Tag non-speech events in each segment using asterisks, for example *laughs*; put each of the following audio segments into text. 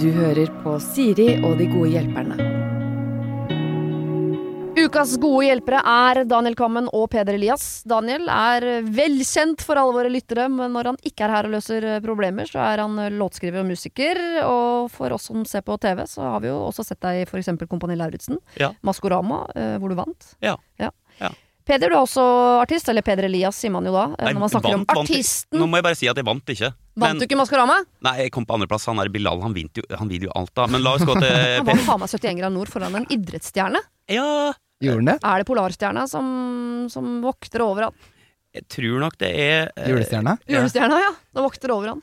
Du hører på Siri og de gode hjelperne. Ukas gode hjelpere er Daniel Kammen og Peder Elias. Daniel er velkjent for alle våre lyttere, men når han ikke er her og løser problemer, så er han låtskriver og musiker. Og for oss som ser på TV, så har vi jo også sett deg i f.eks. Kompani Lauritzen. Ja. Maskorama, eh, hvor du vant. Ja. Ja. Ja. Peder, du er også artist. Eller Peder Elias, sier man jo da. eh, Nei, når man snakker vant- om vant- artisten. Nå må jeg bare si at jeg vant ikke. Vant du ikke Maskorama? Nei, jeg kom på andreplass. Han er Bilal, han, vant jo, han vil jo alt, da. Men la oss gå til *laughs* Peder. Han vant faen meg 71 grader nord foran en idrettsstjerne. Ja, Gjorde han det? Er det Polarstjerna som, som vokter over han? Jeg tror nok det er eh, Julestjerna? Ja. Julestjerna, ja. Nå vokter over han.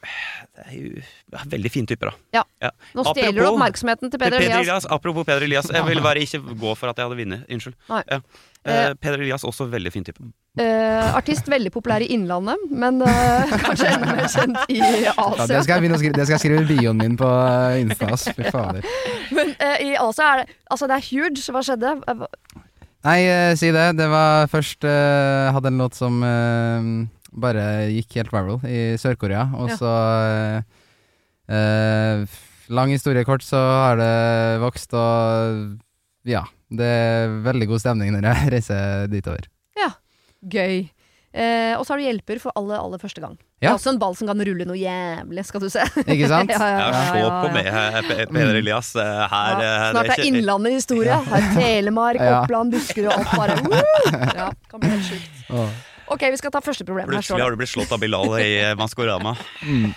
Det er jo ja, veldig fin type, da. Ja. Nå stjeler du oppmerksomheten til Til Peder Elias. Elias. Apropos Peder Elias. Jeg ville bare ikke gå for at jeg hadde vunnet. Unnskyld. Nei. Ja. Eh, Peder Elias, også veldig fin type. Eh, artist veldig populær i Innlandet, men eh, *laughs* kanskje enda mer kjent i Ja, Asia. det skal jeg begynne å skrive, det skal jeg skrive bioen min på eh, Insta. ass. Fy *laughs* fader. Men eh, i Asia er det Altså, det er huge. Hva skjedde? Nei, eh, si det. Det var først uh, Hadde en låt som uh, bare gikk helt viral i Sør-Korea, og Ja. så Lang historie kort, så har det vokst, og ja. Det er veldig god stemning når jeg *laughs* reiser ditover. Gøy. Eh, og så har du hjelper for aller, aller første gang. Det er også en ball som kan rulle noe jævlig, skal du se. Ikke sant? *laughs* ja, ja, Ja, ja, se ja, på ja. meg, eh, Pe- Peder Elias. eh, Her Ja, eh, snart det er Innlandet historie. Her er Telemark, *laughs* Ja. Oppland, Buskerud og alt bare *laughs* uh! Ja, kan bli helt sjukt. Ok, vi skal ta første problem. Plutselig har du blitt slått av Bilal i Maskorama. Mm,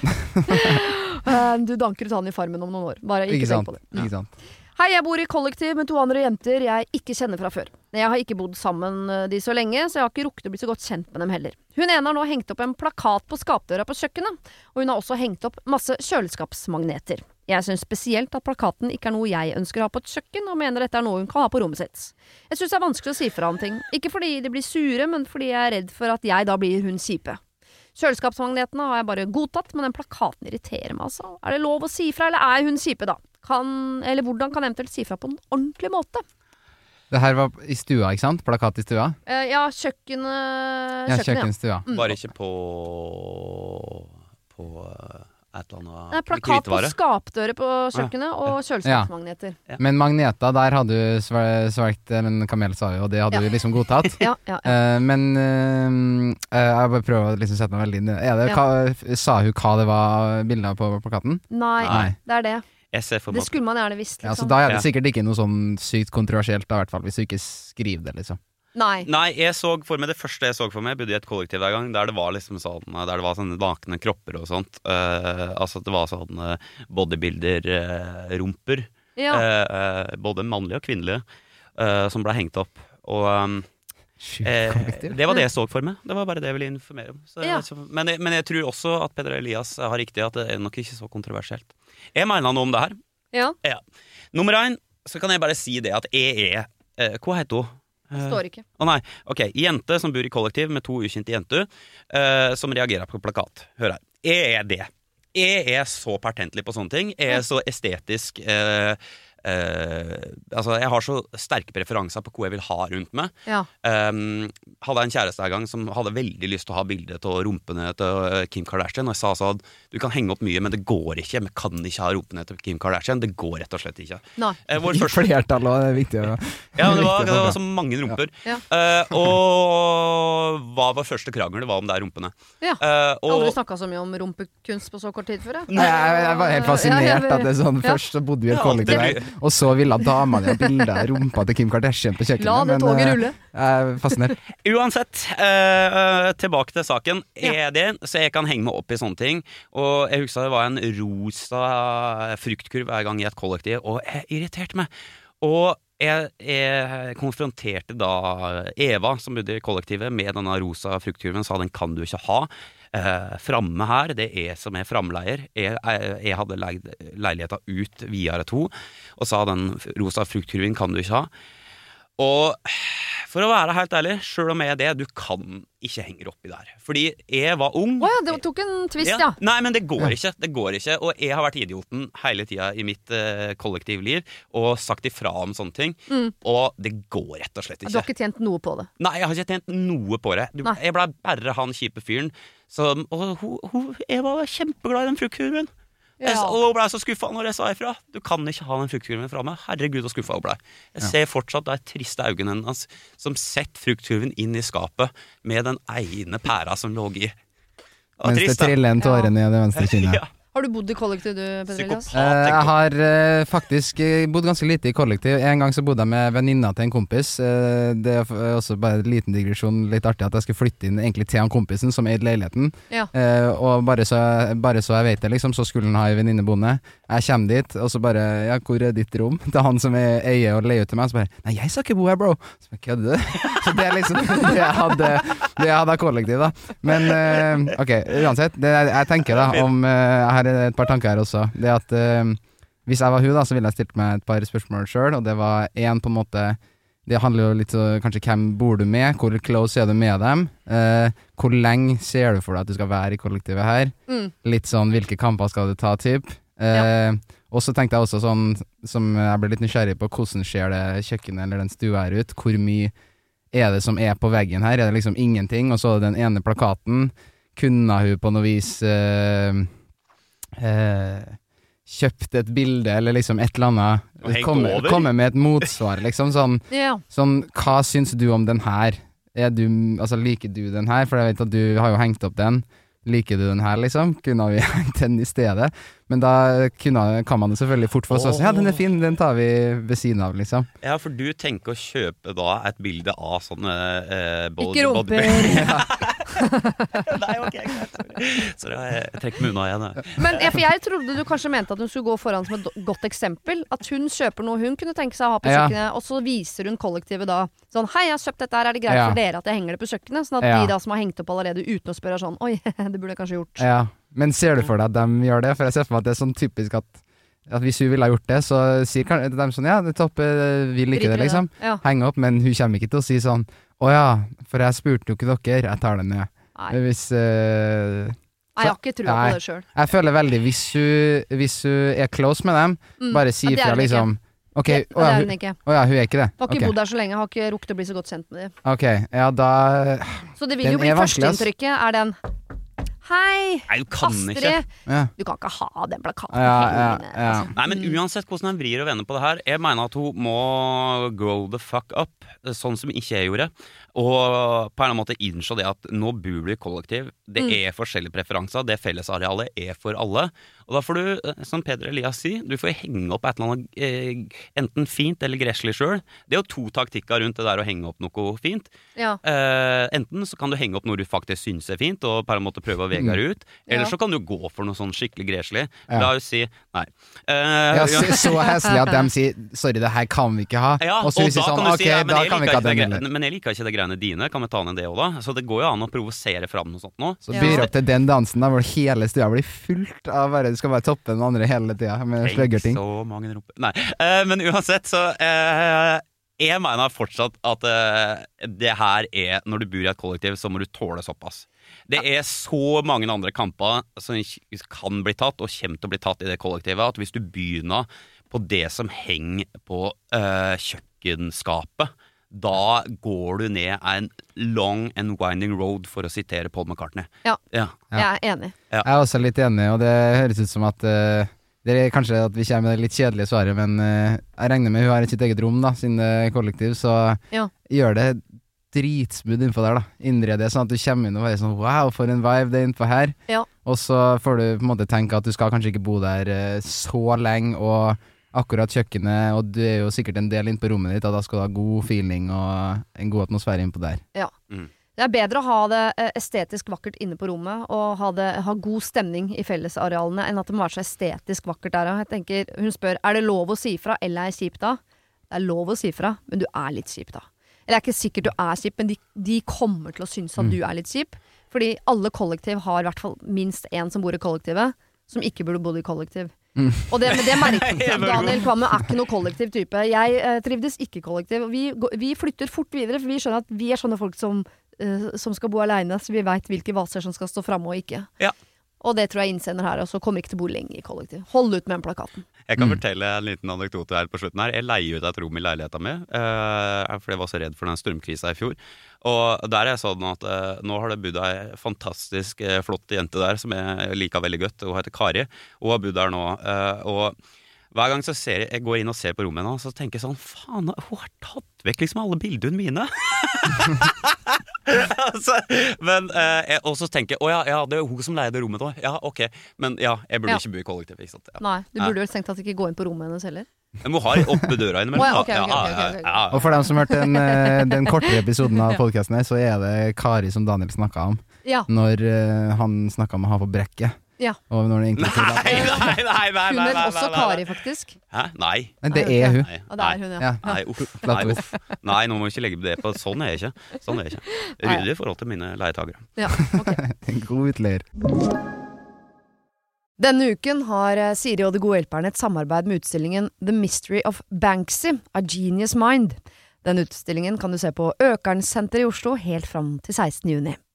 Eh, Du danker ut han i Farmen om noen år. Bare ikke, ikke tenk på det. Ikke sant. Hei, jeg bor i kollektiv med to andre jenter jeg ikke kjenner fra før. Jeg har ikke bodd sammen eh, de så lenge, så jeg har ikke rukket å bli så godt kjent med dem heller. Hun ene har nå hengt opp en plakat på skapdøra på kjøkkenet, og hun har også hengt opp masse kjøleskapsmagneter. Jeg syns spesielt at plakaten ikke er noe jeg ønsker å ha på et kjøkken, og mener dette er noe hun kan ha på rommet sitt. Jeg syns det er vanskelig å si fra om ting, ikke fordi de blir sure, men fordi jeg er redd for at jeg da blir hun kjipe. Kjøleskapsmagnetene har jeg bare godtatt, men den plakaten irriterer meg, altså. Er det lov å si fra, eller er hun kjipe, da? Kan, eller hvordan kan jeg eventuelt si fra på en ordentlig måte? Det her var i stua, ikke sant? Plakat i stua? Eh, ja, kjøkkenet Ja, ja. kjøkkenstua. Mm. Bare ikke på På eh, et eller annet Nei, plakat på skapdører på kjøkkenet og kjøleskapsmagneter. Men magneta, der hadde du svelget en kamel, sa jo, og det hadde Ja. du liksom godtatt. *laughs* Ja, ja, ja. Eh, men eh, eh, jeg bare prøver å liksom sette meg veldig inn i det. Ja. hva, Sa hun hva det var bilder på plakaten? Nei, Nei. det er det. Det skulle man gjerne visst, Ja, så liksom. da er det sikkert ikke noe sånn sykt kontroversielt, da, hvert fall, hvis du ikke skriver det, liksom. Nei. Nei, jeg så for meg det første jeg så for meg, jeg bodde i et kollektiv hver gang, der det var liksom sånn Der det var sånne nakne kropper og sånt. Uh, altså at det var sånne bodybuilder-rumper. Ja. uh, både mannlige og kvinnelige, eh, som ble hengt opp. Og um, eh, det var det jeg så for meg. Det var bare det jeg ville informere om. Så, Ja. så, men, jeg, men jeg tror også at Peder Elias har riktig, at det er nok ikke så kontroversielt. Jeg mener noe om det her. ja. Nummer én, så kan jeg bare si det at jeg er eh, Hva heter hun? Det Står ikke. å nei, ok, jente som bor i kollektiv med to ukjente jenter, eh, som reagerer på plakat. Hør her. Jeg er det. Jeg er så pertentlig på sånne ting. Jeg er så estetisk eh, eh, Altså, jeg har så sterke preferanser på hva jeg vil ha rundt meg. Ja. Um, hadde en kjæreste en gang som hadde veldig lyst til å ha bilde av rumpene til eh, Kim Kardashian. Og jeg sa sånn du kan henge opp mye, men det går ikke. Vi kan ikke ha rumpene til Kim Kardashian. Det går rett og slett ikke. Nei. Eh, vår I første *laughs* flertall, det er viktig Ja, *laughs* ja, det var, det var så mange rumper. Ja. Eh, og hva var første krangel? Det var om det er rumpene. Ja. Eh, og, Aldri snakka så mye om rumpekunst på så kort tid før, jeg. Nei, jeg, jeg var helt fascinert Ja, jeg- at det er sånn. Først så bodde vi i et kollektiv her, og så ville damene ha bilde av rumpa til Kim Kardashian på kjøkkenet. La det men, toget eh, rulle. Er fascinert. *laughs* Uansett, eh, tilbake til saken. Ja. Er det, så jeg kan henge meg opp i sånne ting. Og jeg husker det var en rosa fruktkurv hver gang i et kollektiv, og jeg irriterte meg. Og jeg, jeg konfronterte da Eva, som bodde i kollektivet, med denne rosa fruktkurven, sa den kan du ikke ha. Eh, framme her, det er jeg som er framleier. Jeg, jeg, jeg hadde leid leiligheta ut videre to, og sa den rosa fruktkurven kan du ikke ha. Og For å være helt ærlig, sjøl om jeg er det, du kan ikke henge oppi der. Fordi jeg var ung. Å ja, det tok en twist, ja. Nei, men det går Ja. ikke. Det går ikke. Og jeg har vært idioten hele tida i mitt uh, kollektivliv og sagt ifra om sånne ting. Mm. Og det går rett og slett Du har ikke. ikke tjent noe på det. Nei, jeg har ikke tjent noe på det. Du, jeg ble bare han kjipe fyren som Og hun, hun, jeg var kjempeglad i den fruktkurven. Jeg, Ja. og ble så skuffa når jeg sa ifra. Du kan ikke ha den fruktkurven fra meg. Herregud, så skuffa hun ble. Jeg ser fortsatt de triste øynene hennes som setter fruktkurven inn i skapet med den ene pæra som lå i. Det Mens det trist, det triller en tåre ned det venstre kinnet. *laughs* Ja. Har du bodd i kollektiv du, Peder Elias? Eh, jeg har eh, faktisk eh, bodd ganske lite i kollektiv. En gang så bodde jeg med venninna til en kompis. Eh, det er også bare en liten digresjon, litt artig at jeg skulle flytte inn egentlig til han kompisen som eide leiligheten. Ja. Eh, og bare så, bare så jeg vet det, liksom, så skulle han ha ei venninne boende. Jeg kommer dit, og så bare Ja, hvor er ditt rom? *laughs* Til han som er- eier og leier ut til meg. Så bare Nei, jeg skal ikke bo her, bro. Så bare, kødder du? *laughs* Så det er liksom det jeg hadde, det er kollektiv, da. Men eh, ok, uansett. Det jeg, jeg tenker da om eh, Jeg har et par tanker her også. Det at eh, hvis jeg var hun, da, så ville jeg stilt meg et par spørsmål sjøl, og det var én på en måte det handler jo litt om kanskje hvem bor du med, hvor close er du med dem, eh, hvor lenge ser du for deg at du skal være i kollektivet her, Mm. litt sånn hvilke kamper skal du ta, typ. Eh, Og så tenkte jeg også sånn, som jeg ble litt nysgjerrig på, hvordan ser det kjøkkenet eller den stua her ut, hvor mye er det som er på veggen her, er det liksom ingenting, og så den ene plakaten, kunne hun på noe vis eh, eh, kjøpt et bilde, eller liksom et eller annet, komme, komme med et motsvar, liksom sånn *laughs* Ja. Sånn, hva syns du om den her? Er du, altså, liker du den her? For jeg vet at du har jo hengt opp den. Liker du den her, liksom? Kunne vi *laughs* hengt den i stedet? Men da kunne, kan man det selvfølgelig fort få sånn Ja, den er fin, den tar vi ved siden av, liksom. Ja, for du tenker å kjøpe da et bilde av sånne eh, body, Ikke rumper. *laughs* *laughs* Nei, ok, greit. Sorry. Jeg, jeg trekker meg unna igjen. jeg. Men ja, for jeg trodde du kanskje mente at hun skulle gå foran som et godt eksempel. At hun kjøper noe hun kunne tenke seg å ha på Ja. kjøkkenet, og så viser hun kollektivet da sånn Hei, jeg har kjøpt dette her, er det greit Ja. for dere at jeg henger det på kjøkkenet? Sånn at Ja. de da som har hengt opp allerede uten å spørre er sånn Oi, *laughs* det burde jeg kanskje gjort. Ja. Men ser du for deg at de gjør det? For jeg ser for meg at det er sånn typisk at, at hvis hun ville ha gjort det, så sier kanskje de sånn Ja, det toppe vil ikke vi liker det, liksom. Ja. Henge opp, men hun kommer ikke til å si sånn Å ja, for jeg spurte jo ikke dere, jeg tar det ned. Nei. Hvis uh, så, jeg har ikke trua på det sjøl. Jeg føler veldig hvis hun, hvis hun er close med dem, bare si Mm. Ja, det er fra hun ikke. liksom Ok, Det, å det er hun, ikke. å ja, hun er ikke det? Har ikke okay. bodd der så lenge, har ikke rukket å bli så godt kjent med dem. Okay, ja da Så det vil jo bli førsteinntrykket er den Hei, Nei, du kan. Astrid! Ikke. Du kan ikke ha den plakaten Ja, ja, ja. altså. Nei, men uansett hvordan han vrir og vender på det her, jeg mener at hun må grow the fuck up, sånn som ikke jeg gjorde. Og på en eller annen måte innse det at nå bor du i kollektiv. Det Mm. er forskjellige preferanser. Det fellesarealet er for alle. Og da får du, eh, som Peder Elias sier, du får henge opp et eller annet eh, enten fint eller gresslig sjøl. Det er jo to taktikker rundt det der å henge opp noe fint. Ja. Eh, enten så kan du henge opp noe du faktisk syns er fint, og på en måte prøve å vege det ut. Eller Ja. så kan du gå for noe sånn skikkelig gresslig. Ja. La oss si nei. Eh, Ja, så, så heslig at de sier 'sorry, det her kan vi ikke ha', og så og vi da sånn kan du si, men da kan vi ikke ha det den. Men jeg liker ikke de greiene dine. Kan vi ta ned det òg, da? Så det går jo an å provosere fram noe sånt nå. Så byr opp til den dansen da hvor hele stua blir fullt av bare Du skal bare toppe den andre hele tida med Tenk sløggerting. så mange rumper Nei, Uh, men uansett, så uh, Jeg mener fortsatt at uh, det her er Når du bor i et kollektiv, så må du tåle såpass. Det er så mange andre kamper som kan bli tatt, og kommer til å bli tatt i det kollektivet, at hvis du begynner på det som henger på uh, kjøkkenskapet, da går du ned en long and winding road, for å sitere Paul McCartney. Ja. ja. Jeg er enig. Jeg er også litt enig, og det høres ut som at uh, det er kanskje at vi kommer med det litt kjedelige svaret, men uh, jeg regner med hun har sitt eget rom, da, siden det er kollektiv, så Ja. gjør det dritsmooth innpå der, da. Innred det sånn at du kommer inn og er sånn wow, for en vibe det er innpå her. Ja. Og så får du på en måte tenke at du skal kanskje ikke bo der uh, så lenge, og akkurat kjøkkenet, og du er jo sikkert en del innpå rommet ditt, og da skal du ha god feeling og en god atmosfære innpå der. Det er bedre å ha det eh, estetisk vakkert inne på rommet og ha, det, ha god stemning i fellesarealene enn at det må være så estetisk vakkert der. òg. Hun spør er det lov å si fra, eller er jeg kjip da? Det er lov å si fra, men du er litt kjip da. Eller det er ikke sikkert du er kjip, men de, de kommer til å synes at Mm. du er litt kjip. Fordi alle kollektiv har i hvert fall minst én som bor i kollektivet, som ikke burde bodd i kollektiv. Og det, men det merker *laughs* Daniel Kvamme er ikke noe kollektiv type. Jeg eh, trivdes ikke kollektiv. Vi, vi flytter fort videre, for vi skjønner at vi er sånne folk som, eh, som skal bo aleine, så vi veit hvilke vaser som skal stå framme og ikke. Ja. Og det tror jeg innsender her også. Kommer ikke til å bo lenge i kollektiv. Hold ut med den plakaten. Jeg kan fortelle en liten anekdote her på slutten her. Jeg leier ut et rom i leiligheta mi, uh, for jeg var så redd for den strømkrisa i fjor. Og der er jeg sånn at uh, nå har det bodd ei fantastisk uh, flott jente der som jeg liker veldig godt. Hun heter Kari. Hun har bodd der nå. eh, og hver gang så ser jeg, jeg går inn og ser på rommet hennes, så tenker jeg sånn Faen, hun har tatt vekk liksom alle bildene mine! *laughs* altså, men eh, Og så tenker jeg å ja, ja, det er hun som leide rommet nå. Ja, ok. Men ja, jeg burde Ja. ikke bo i kollektiv. Ikke sant? Ja. Nei, du burde vel tenkt at ikke gå inn på rommet hennes heller. Men hun har oppe døra innimellom. Okay, ok, ok, ok, ok, ok. Og for dem som hørte den, eh, den kortere episoden av *laughs* podkasten her, så er det Kari som Daniel snakka om. Ja. Når eh, han snakka om å ha på brekket. Ja. Og når det egentlig Nei, nei, nei, nei, nei, Hun nei, het også. Kari, faktisk. Hæ? Nei. Men det er hun. Nei, Ja, det er hun, ja. Ja. Nei, *laughs* uff. Nei, nå må vi ikke legge det på. Sånn er jeg ikke. Sånn er jeg ikke. Ryddig i forhold til mine leietagere. Ja, okay. *laughs* En god utleier. Denne uken har eh, Siri og De gode hjelperne et samarbeid med utstillingen The Mystery of Banksy, A Genius Mind. Den utstillingen kan du se på Økernsenteret i Oslo helt fram til 16. juni.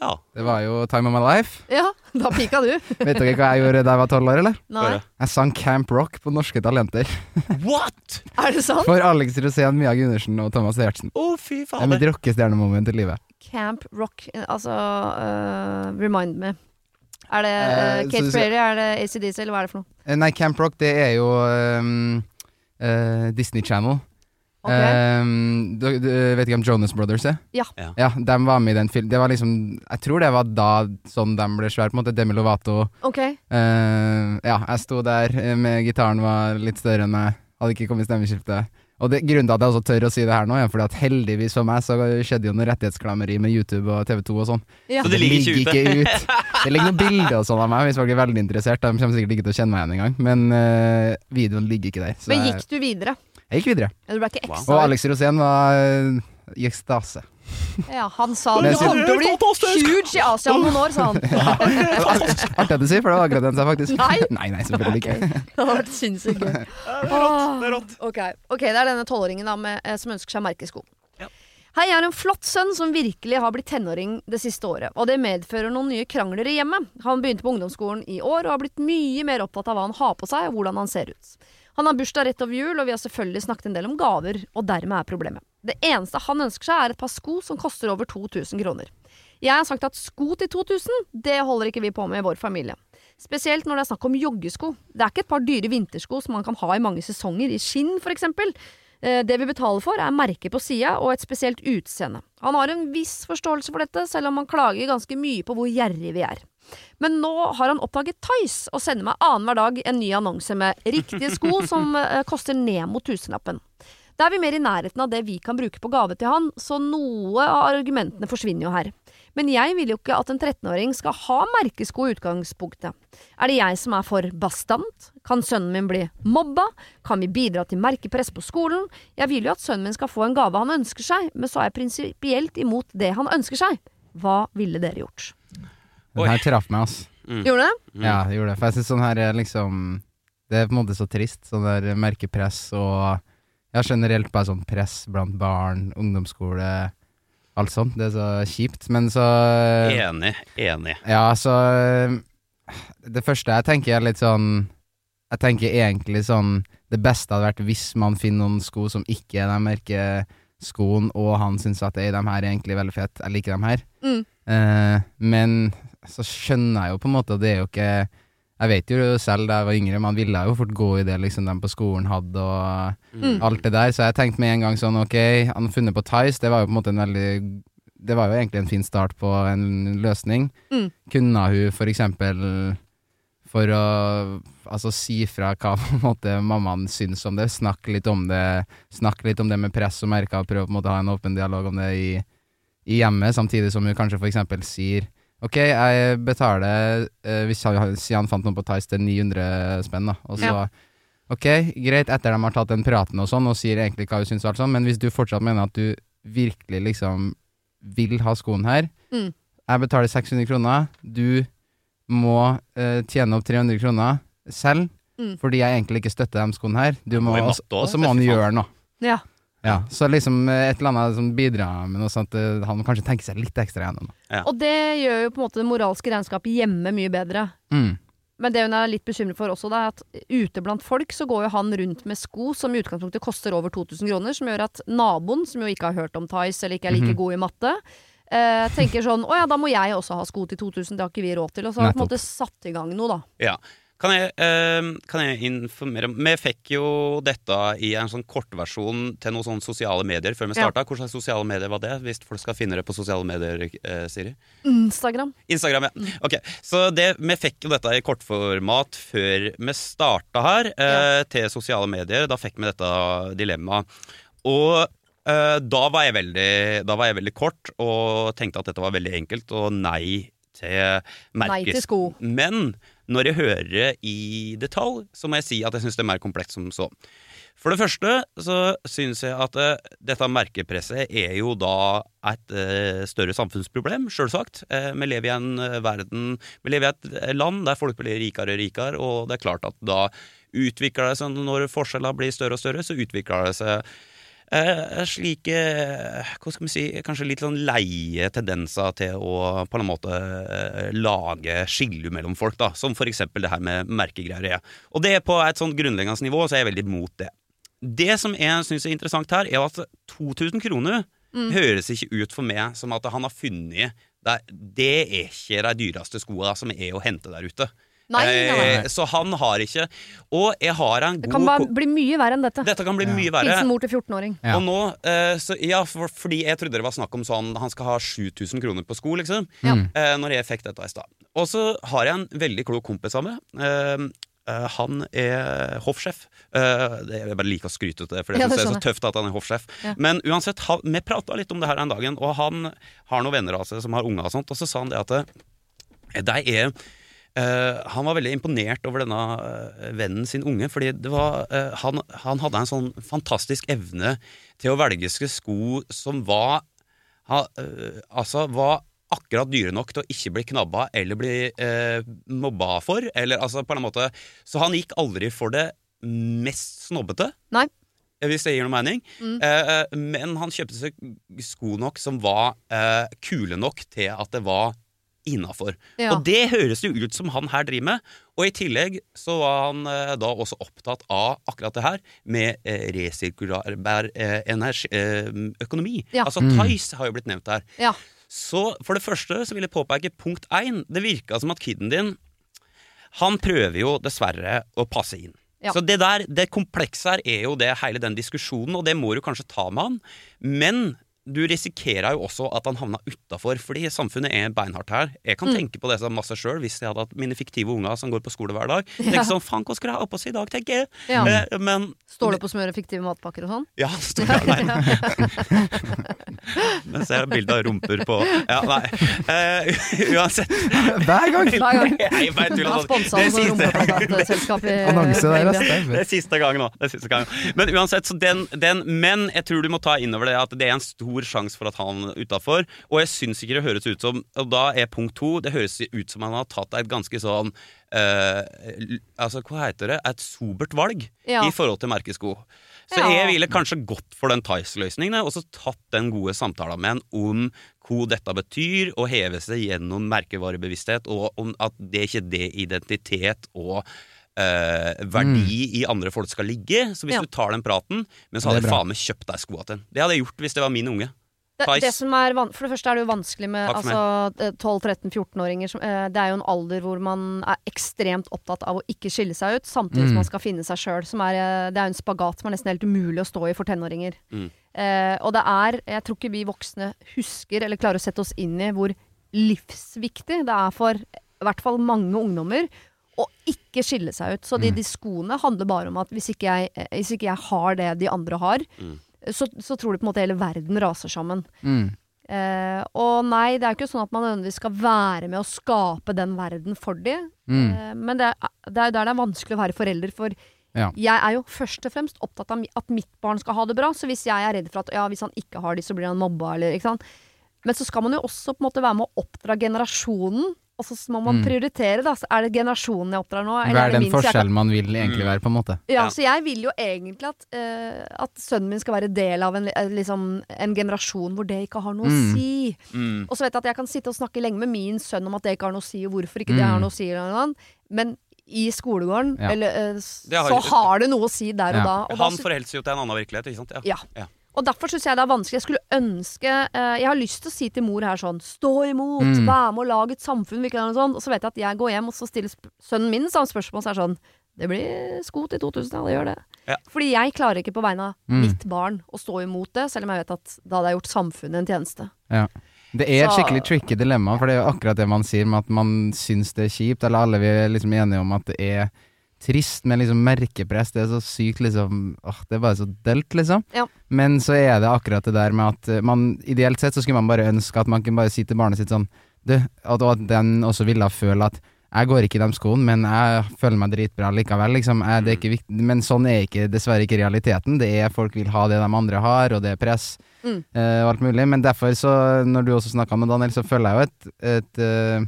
Ja. Det var jo time of my life. Ja, da pika du. *laughs* Vet dere hva jeg gjorde da jeg var tolv år, eller? Nei. Jeg sang Camp Rock på Norske Talenter. *laughs* What?! Er det sant? For Alex Rosén, Mia Gundersen og Thomas Giertsen. Å, fy faen. Det er mitt rockestjernemoment i livet. Camp Rock, altså uh, Remind me. Er det uh, Kate skal- Prairie, er det ACDC, eller hva er det for noe? Eh, Nei, Camp Rock, det er jo um, uh, Disney Channel. Ok. Um, du, du vet ikke om Jonas Brothers er? Ja. Ja. Ja, de var med i den filmen. Det var liksom Jeg tror det var da sånn de ble svære, på en måte. Demi Lovato. Okay. Uh, ja, jeg sto der eh, med gitaren var litt større enn meg. Hadde ikke kommet stemmeskifte. Og det, grunnen til at jeg også tør å si det her nå, er fordi at heldigvis for meg så skjedde jo noe rettighetsklammeri med YouTube og TV2 og sånn. Ja. Så det ligger ikke ute? ut. Det ligger noen bilder og sånn av meg, hvis folk er veldig interessert. De kommer sikkert ikke til å kjenne meg igjen engang. Men uh, videoen ligger ikke der. Så Men gikk du videre? Jeg gikk videre. Ja, Du ble ikke Wow. ekstra Og Alex Rosén var eh, i ekstase. Ja, han sa jeg kommer til å bli huge i Asia om noen år, sa han. *laughs* Artig at du sier, for det var akkurat den sa faktisk. Nei. *laughs* nei, nei, selvfølgelig ikke. *laughs* Det hadde vært sinnssykt gøy. Det er rått. Det er rått. Ok, ok, det er denne tolvåringen eh, som ønsker seg merkesko. Ja. Hei, jeg har en flott sønn som virkelig har blitt tenåring det siste året, og det medfører noen nye krangler i hjemmet. Han begynte på ungdomsskolen i år og har blitt mye mer opptatt av hva han har på seg og hvordan han ser ut. Han har bursdag rett over jul, og vi har selvfølgelig snakket en del om gaver, og dermed er problemet. Det eneste han ønsker seg er et par sko som koster over 2000 kroner. Jeg har sagt at sko til 2000, det holder ikke vi på med i vår familie. Spesielt når det er snakk om joggesko. Det er ikke et par dyre vintersko som man kan ha i mange sesonger, i skinn for eksempel. Eh, Det vi betaler for, er merke på sida og et spesielt utseende. Han har en viss forståelse for dette, selv om han klager ganske mye på hvor gjerrig vi er. Men nå har han oppdaget Tice og sender meg annenhver dag en ny annonse med riktige sko *laughs* som eh, koster ned mot tusenlappen. Da er vi mer i nærheten av det vi kan bruke på gave til han, så noe av argumentene forsvinner jo her. Men jeg vil jo ikke at en 13-åring skal ha merkesko i utgangspunktet. Er det jeg som er for bastant? Kan sønnen min bli mobba? Kan vi bidra til merkepress på skolen? Jeg vil jo at sønnen min skal få en gave han ønsker seg, men så er jeg prinsipielt imot det han ønsker seg. Hva ville dere gjort? Den her traff meg, ass. Gjorde det? Mm. Ja, det gjorde det. For jeg synes sånn her er liksom Det er på en måte så trist, sånn der merkepress og Ja, generelt bare sånn press blant barn, ungdomsskole, alt sånt. Det er så kjipt. Men så Enig. Enig. Ja, så Det første jeg tenker er litt sånn Jeg tenker egentlig sånn Det beste hadde vært hvis man finner noen sko som ikke er de merkeskoene, og han syns at «Ei, de her er egentlig veldig fett, jeg liker dem her. Mm. Eh, men så skjønner jeg jo på en måte at det er jo ikke Jeg vet jo selv da jeg var yngre, man ville jo fort gå i det liksom de på skolen hadde, og Mm. alt det der. Så jeg tenkte med en gang sånn, ok, han har funnet på Tice, det var jo på en måte en veldig Det var jo egentlig en fin start på en løsning. Mm. Kunne hun for eksempel for å altså, si fra hva *laughs* på en måte mammaen syns om det, snakke litt om det, snakke litt om det med press og merker, og prøve på en måte å ha en åpen dialog om det i, i hjemmet, samtidig som hun kanskje for eksempel sier Ok, jeg betaler eh, Hvis han, si han fant noe på Tice til 900 spenn, da. Og så Ja. Ok, greit, etter de har tatt den praten og sånn, og sier egentlig hva hun syns og alt sånn, men hvis du fortsatt mener at du virkelig liksom vil ha skoen her Mm. Jeg betaler 600 kroner, du må eh, tjene opp 300 kroner selv, Mm. fordi jeg egentlig ikke støtter de skoene her. Du må, i og matte og også, så må han fy faen. gjøre noe. Ja. Ja, så liksom eh, et eller annet som bidrar med noe sånt at han kanskje tenker seg litt ekstra gjennom. Og det gjør jo på en måte det moralske regnskapet hjemme mye bedre. Mm. Men det hun er litt bekymret for også, det er at ute blant folk så går jo han rundt med sko som i utgangspunktet koster over 2000 kroner, som gjør at naboen, som jo ikke har hørt om Tice eller ikke er like Mhm. god i matte, eh, tenker sånn å ja, da må jeg også ha sko til 2000, det har ikke vi råd til. Og så har han på en måte satt i gang noe, da. Ja. Kan jeg, eh, kan jeg informere om Vi fikk jo dette i en sånn kortversjon til noen sånne sosiale medier før vi starta. Ja. Hvilke sosiale medier var det, hvis folk skal finne det på sosiale medier, eh, Siri? Instagram. Instagram, ja. Ok, Så det, vi fikk jo dette i kortformat før vi starta her, eh, til sosiale medier. Da fikk vi dette dilemmaet. Og eh, da, var jeg veldig, da var jeg veldig kort og tenkte at dette var veldig enkelt, og nei til merkes. Nei til sko. Men når jeg hører det i detalj, så må jeg si at jeg syns det er mer komplekst som så. For det første så syns jeg at uh, dette merkepresset er jo da et uh, større samfunnsproblem, sjølsagt. Uh, vi lever i en eh, verden Vi lever i et eh, land der folk blir rikere og rikere, og det er klart at da utvikler det seg Når forskjellene blir større og større, så utvikler det seg eh, slike Hva skal vi si Kanskje litt sånn leie tendenser til å på en måte eh, lage skille mellom folk, da. Som for eksempel det her med merkegreier. er. Og det er på et sånn grunnleggende nivå, så er jeg veldig imot det. Det som jeg syns er interessant her, er at 2000 kroner Mm. høres ikke ut for meg som at han har funnet Det, det er ikke de dyreste skoene som er å hente der ute. Nei, nei, nei. Eh, så han har ikke Og jeg har en Det kan bare bli mye verre enn dette. Dette kan bli Ja. mye verre. Hilsen mor til 14-åring. Ja. Og nå, eh, så, ja, for, fordi jeg trodde det var snakk om sånn Han skal ha 7000 kroner på sko, liksom. Ja. Mm. Eh, når jeg fikk dette i stad. Og så har jeg en veldig klok kompis av meg. Eh, eh, han er hoffsjef. Eh, det, jeg bare liker å skryte ut det, for jeg Ja, synes det det er så tøft at han er hoffsjef. Ja. Men uansett, han, vi prata litt om det her den dagen, og han har noen venner av seg som har unger og sånt, og så sa han det at eh, de er eh, han var veldig imponert over denne uh, vennen sin unge, fordi det var, uh, han, han hadde en sånn fantastisk evne til å velge seg sko som var ha, Altså var akkurat dyre nok til å ikke bli knabba eller bli mobba for. Eller altså på en måte Så han gikk aldri for det mest snobbete. Nei. Hvis det gir noe mening. Mm. Men han kjøpte seg sko nok som var kule nok til at det var innafor. Ja. Og det høres jo ut som han her driver med. Og i tillegg så var han eh, da også opptatt av akkurat det her med eh, resirkulær eh, energi, eh, økonomi. Ja. Altså Mm. Tice har jo blitt nevnt her. Ja. Så for det første så vil jeg påpeke punkt én. Det virka som at kiden din Han prøver jo dessverre å passe inn. Ja. Så det der, det komplekse her er jo det hele den diskusjonen, og det må du kanskje ta med han. Men du risikerer jo også at han havna utafor, fordi samfunnet er beinhardt her. Jeg kan Mm. tenke på det som masse sjøl, hvis jeg hadde hatt mine fiktive unger som går på skole hver dag. Tenk sånn, faen, hva skulle jeg ha på seg i dag, tenker jeg. Ja. Eh, men Står det på smøre fiktive matpakker og sånn? Ja, *laughs* står jeg aleine. *laughs* Men ser jeg bilde av rumper på Ja, nei. Eh, *laughs* uansett. Hver gang! Hver gang. Jeg vet jo har sponsa det noe rumpeplakatselskap i Annonse der, Det er siste gang nå. Det er siste gang. Men uansett, så den, den Men jeg tror du må ta inn over det at det er en stor sjanse for at han er utafor. Og jeg syns ikke det høres ut som Og da er punkt to Det høres ut som han har tatt et ganske sånn uh, Altså, hva heter det? Et sobert valg Ja. i forhold til merkesko. Så Ja. jeg ville kanskje gått for den Tice-løsningen og så tatt den gode samtalen med en om hva dette betyr, og heve seg gjennom merkevarebevissthet, og om at det ikke er det identitet og eh, verdi i andre folk skal ligge. Så hvis Ja. du tar den praten Men så hadde jeg faen meg kjøpt deg skoa til. Det hadde jeg gjort hvis det var min unge. Det, det som er van for det første er det jo vanskelig med altså, 12-13-14-åringer. som- eh, Det er jo en alder hvor man er ekstremt opptatt av å ikke skille seg ut, samtidig Mm. som man skal finne seg sjøl. Det er jo en spagat som er nesten helt umulig å stå i for tenåringer. Mm. Eh, og det er Jeg tror ikke vi voksne husker eller klarer å sette oss inn i hvor livsviktig det er for i hvert fall mange ungdommer å ikke skille seg ut. Så de, Mm. de skoene handler bare om at hvis ikke jeg, eh, hvis ikke jeg har det de andre har, Mm. så, så tror du på en måte hele verden raser sammen. Mm. Eh, og nei, det er jo ikke sånn at man nødvendigvis skal være med å skape den verden for de. Mm. Eh, men det er, det er der det er vanskelig å være forelder, for Ja. jeg er jo først og fremst opptatt av at mitt barn skal ha det bra. Så hvis jeg er redd for at ja, hvis han ikke har de, så blir han mobba, eller ikke sant. Men så skal man jo også på en måte være med å oppdra generasjonen. Og så må man Mm. prioritere, da. Så er det generasjonen jeg oppdrar nå? eller Hva er det den forskjellen man vil egentlig Mm. være, på en måte? Ja, Ja. så jeg vil jo egentlig at, uh, at sønnen min skal være del av en, eh, liksom, en generasjon hvor det ikke har noe å Mm. si. Mm. Og så vet jeg at jeg kan sitte og snakke lenge med min sønn om at det ikke har noe å si, og hvorfor ikke det Mm. har noe å si, eller noe annet. men i skolegården, Ja. eller, uh, har så har det noe å si der og da. Og, Han da, forholder seg jo til en annen virkelighet, ikke sant? Ja. Ja. Ja. og derfor syns jeg det er vanskelig. Jeg skulle ønske eh, Jeg har lyst til å si til mor her sånn Stå imot! Mm. Vær med å lage et samfunn! sånn. Og så vet jeg at jeg går hjem, og så stiller sønnen min samme spørsmål, så er sånn Det blir sko til 2000, ja, det gjør det. Ja. Fordi jeg klarer ikke på vegne av Mm. mitt barn å stå imot det, selv om jeg vet at da hadde jeg gjort samfunnet en tjeneste. Det er et skikkelig tricky dilemma, for det er jo akkurat det man sier med at man syns det er kjipt, eller alle vi er liksom enige om at det er trist med liksom merkepress. Det er så sykt, liksom Åh, det er bare så dølt, liksom. Ja. Men så er det akkurat det der med at eh, man Ideelt sett så skulle man bare ønske at man kunne bare si til barnet sitt sånn Du, at, og at den også ville føle at jeg går ikke i de skoene, men jeg føler meg dritbra likevel, liksom. Jeg, det er ikke viktig, men sånn er ikke, dessverre ikke realiteten. Det er folk vil ha det de andre har, og det er press Mm. uh, og alt mulig. Men derfor, så, når du også snakka med Daniel, så føler jeg jo et, et, eh,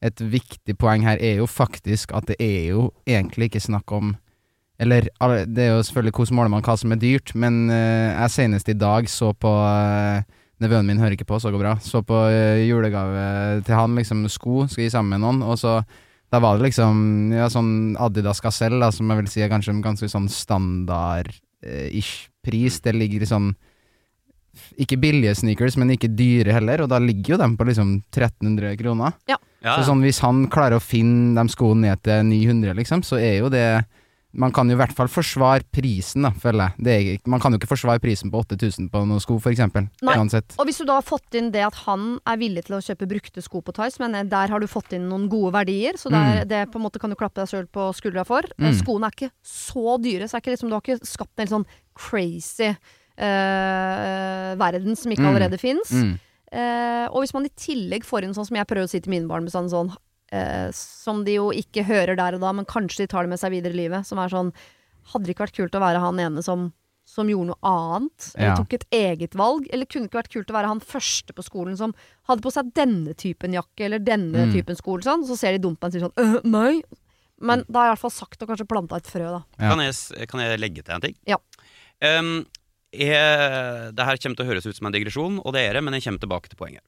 et viktig poeng her er jo faktisk at det er jo egentlig ikke snakk om Eller det er jo selvfølgelig hvordan måler man hva som er dyrt, men uh, jeg senest i dag så på uh, Nevøen min hører ikke på, så går bra. Så på uh, julegave til han, liksom sko, skal gi sammen med noen, og så da var det liksom ja, sånn Adidas Gazelle, da, som jeg vil si er kanskje en ganske sånn standard-ish pris. Det ligger i sånn ikke billige sneakers, men ikke dyre heller, og da ligger jo dem på liksom 1300 kroner. Ja, Så sånn hvis han klarer å finne de skoene ned til 900, liksom, så er jo det Man kan jo i hvert fall forsvare prisen, da, føler jeg. Det er, man kan jo ikke forsvare prisen på 8000 på noen sko, for eksempel. Nei. Uansett. Og hvis du da har fått inn det at han er villig til å kjøpe brukte sko på Tice, men eh, der har du fått inn noen gode verdier, så der, Mm. det på en måte kan du klappe deg sjøl på skuldra for. Eh, Mm. Skoene er ikke så dyre, så er ikke liksom, du har ikke skapt en helt sånn crazy verden som ikke Mm. allerede fins. Mm. Eh, og hvis man i tillegg får inn sånn som jeg prøver å si til mine barn, med sånn, sånn eh, som de jo ikke hører der og da, men kanskje de tar det med seg videre i livet, som er sånn Hadde det ikke vært kult å være han ene som som gjorde noe annet, eller Ja. tok et eget valg? Eller kunne det ikke vært kult å være han første på skolen som hadde på seg denne typen jakke, eller denne Mm. typen skole, sånn? Så ser de dumt på en og sier sånn øh, nei. Men da har jeg i hvert fall sagt og kanskje planta et frø, da. Ja. Kan, jeg, kan jeg legge til en ting? Ja. Um, jeg, det her kommer til å høres ut som en digresjon, og det er det, men jeg kommer tilbake til poenget.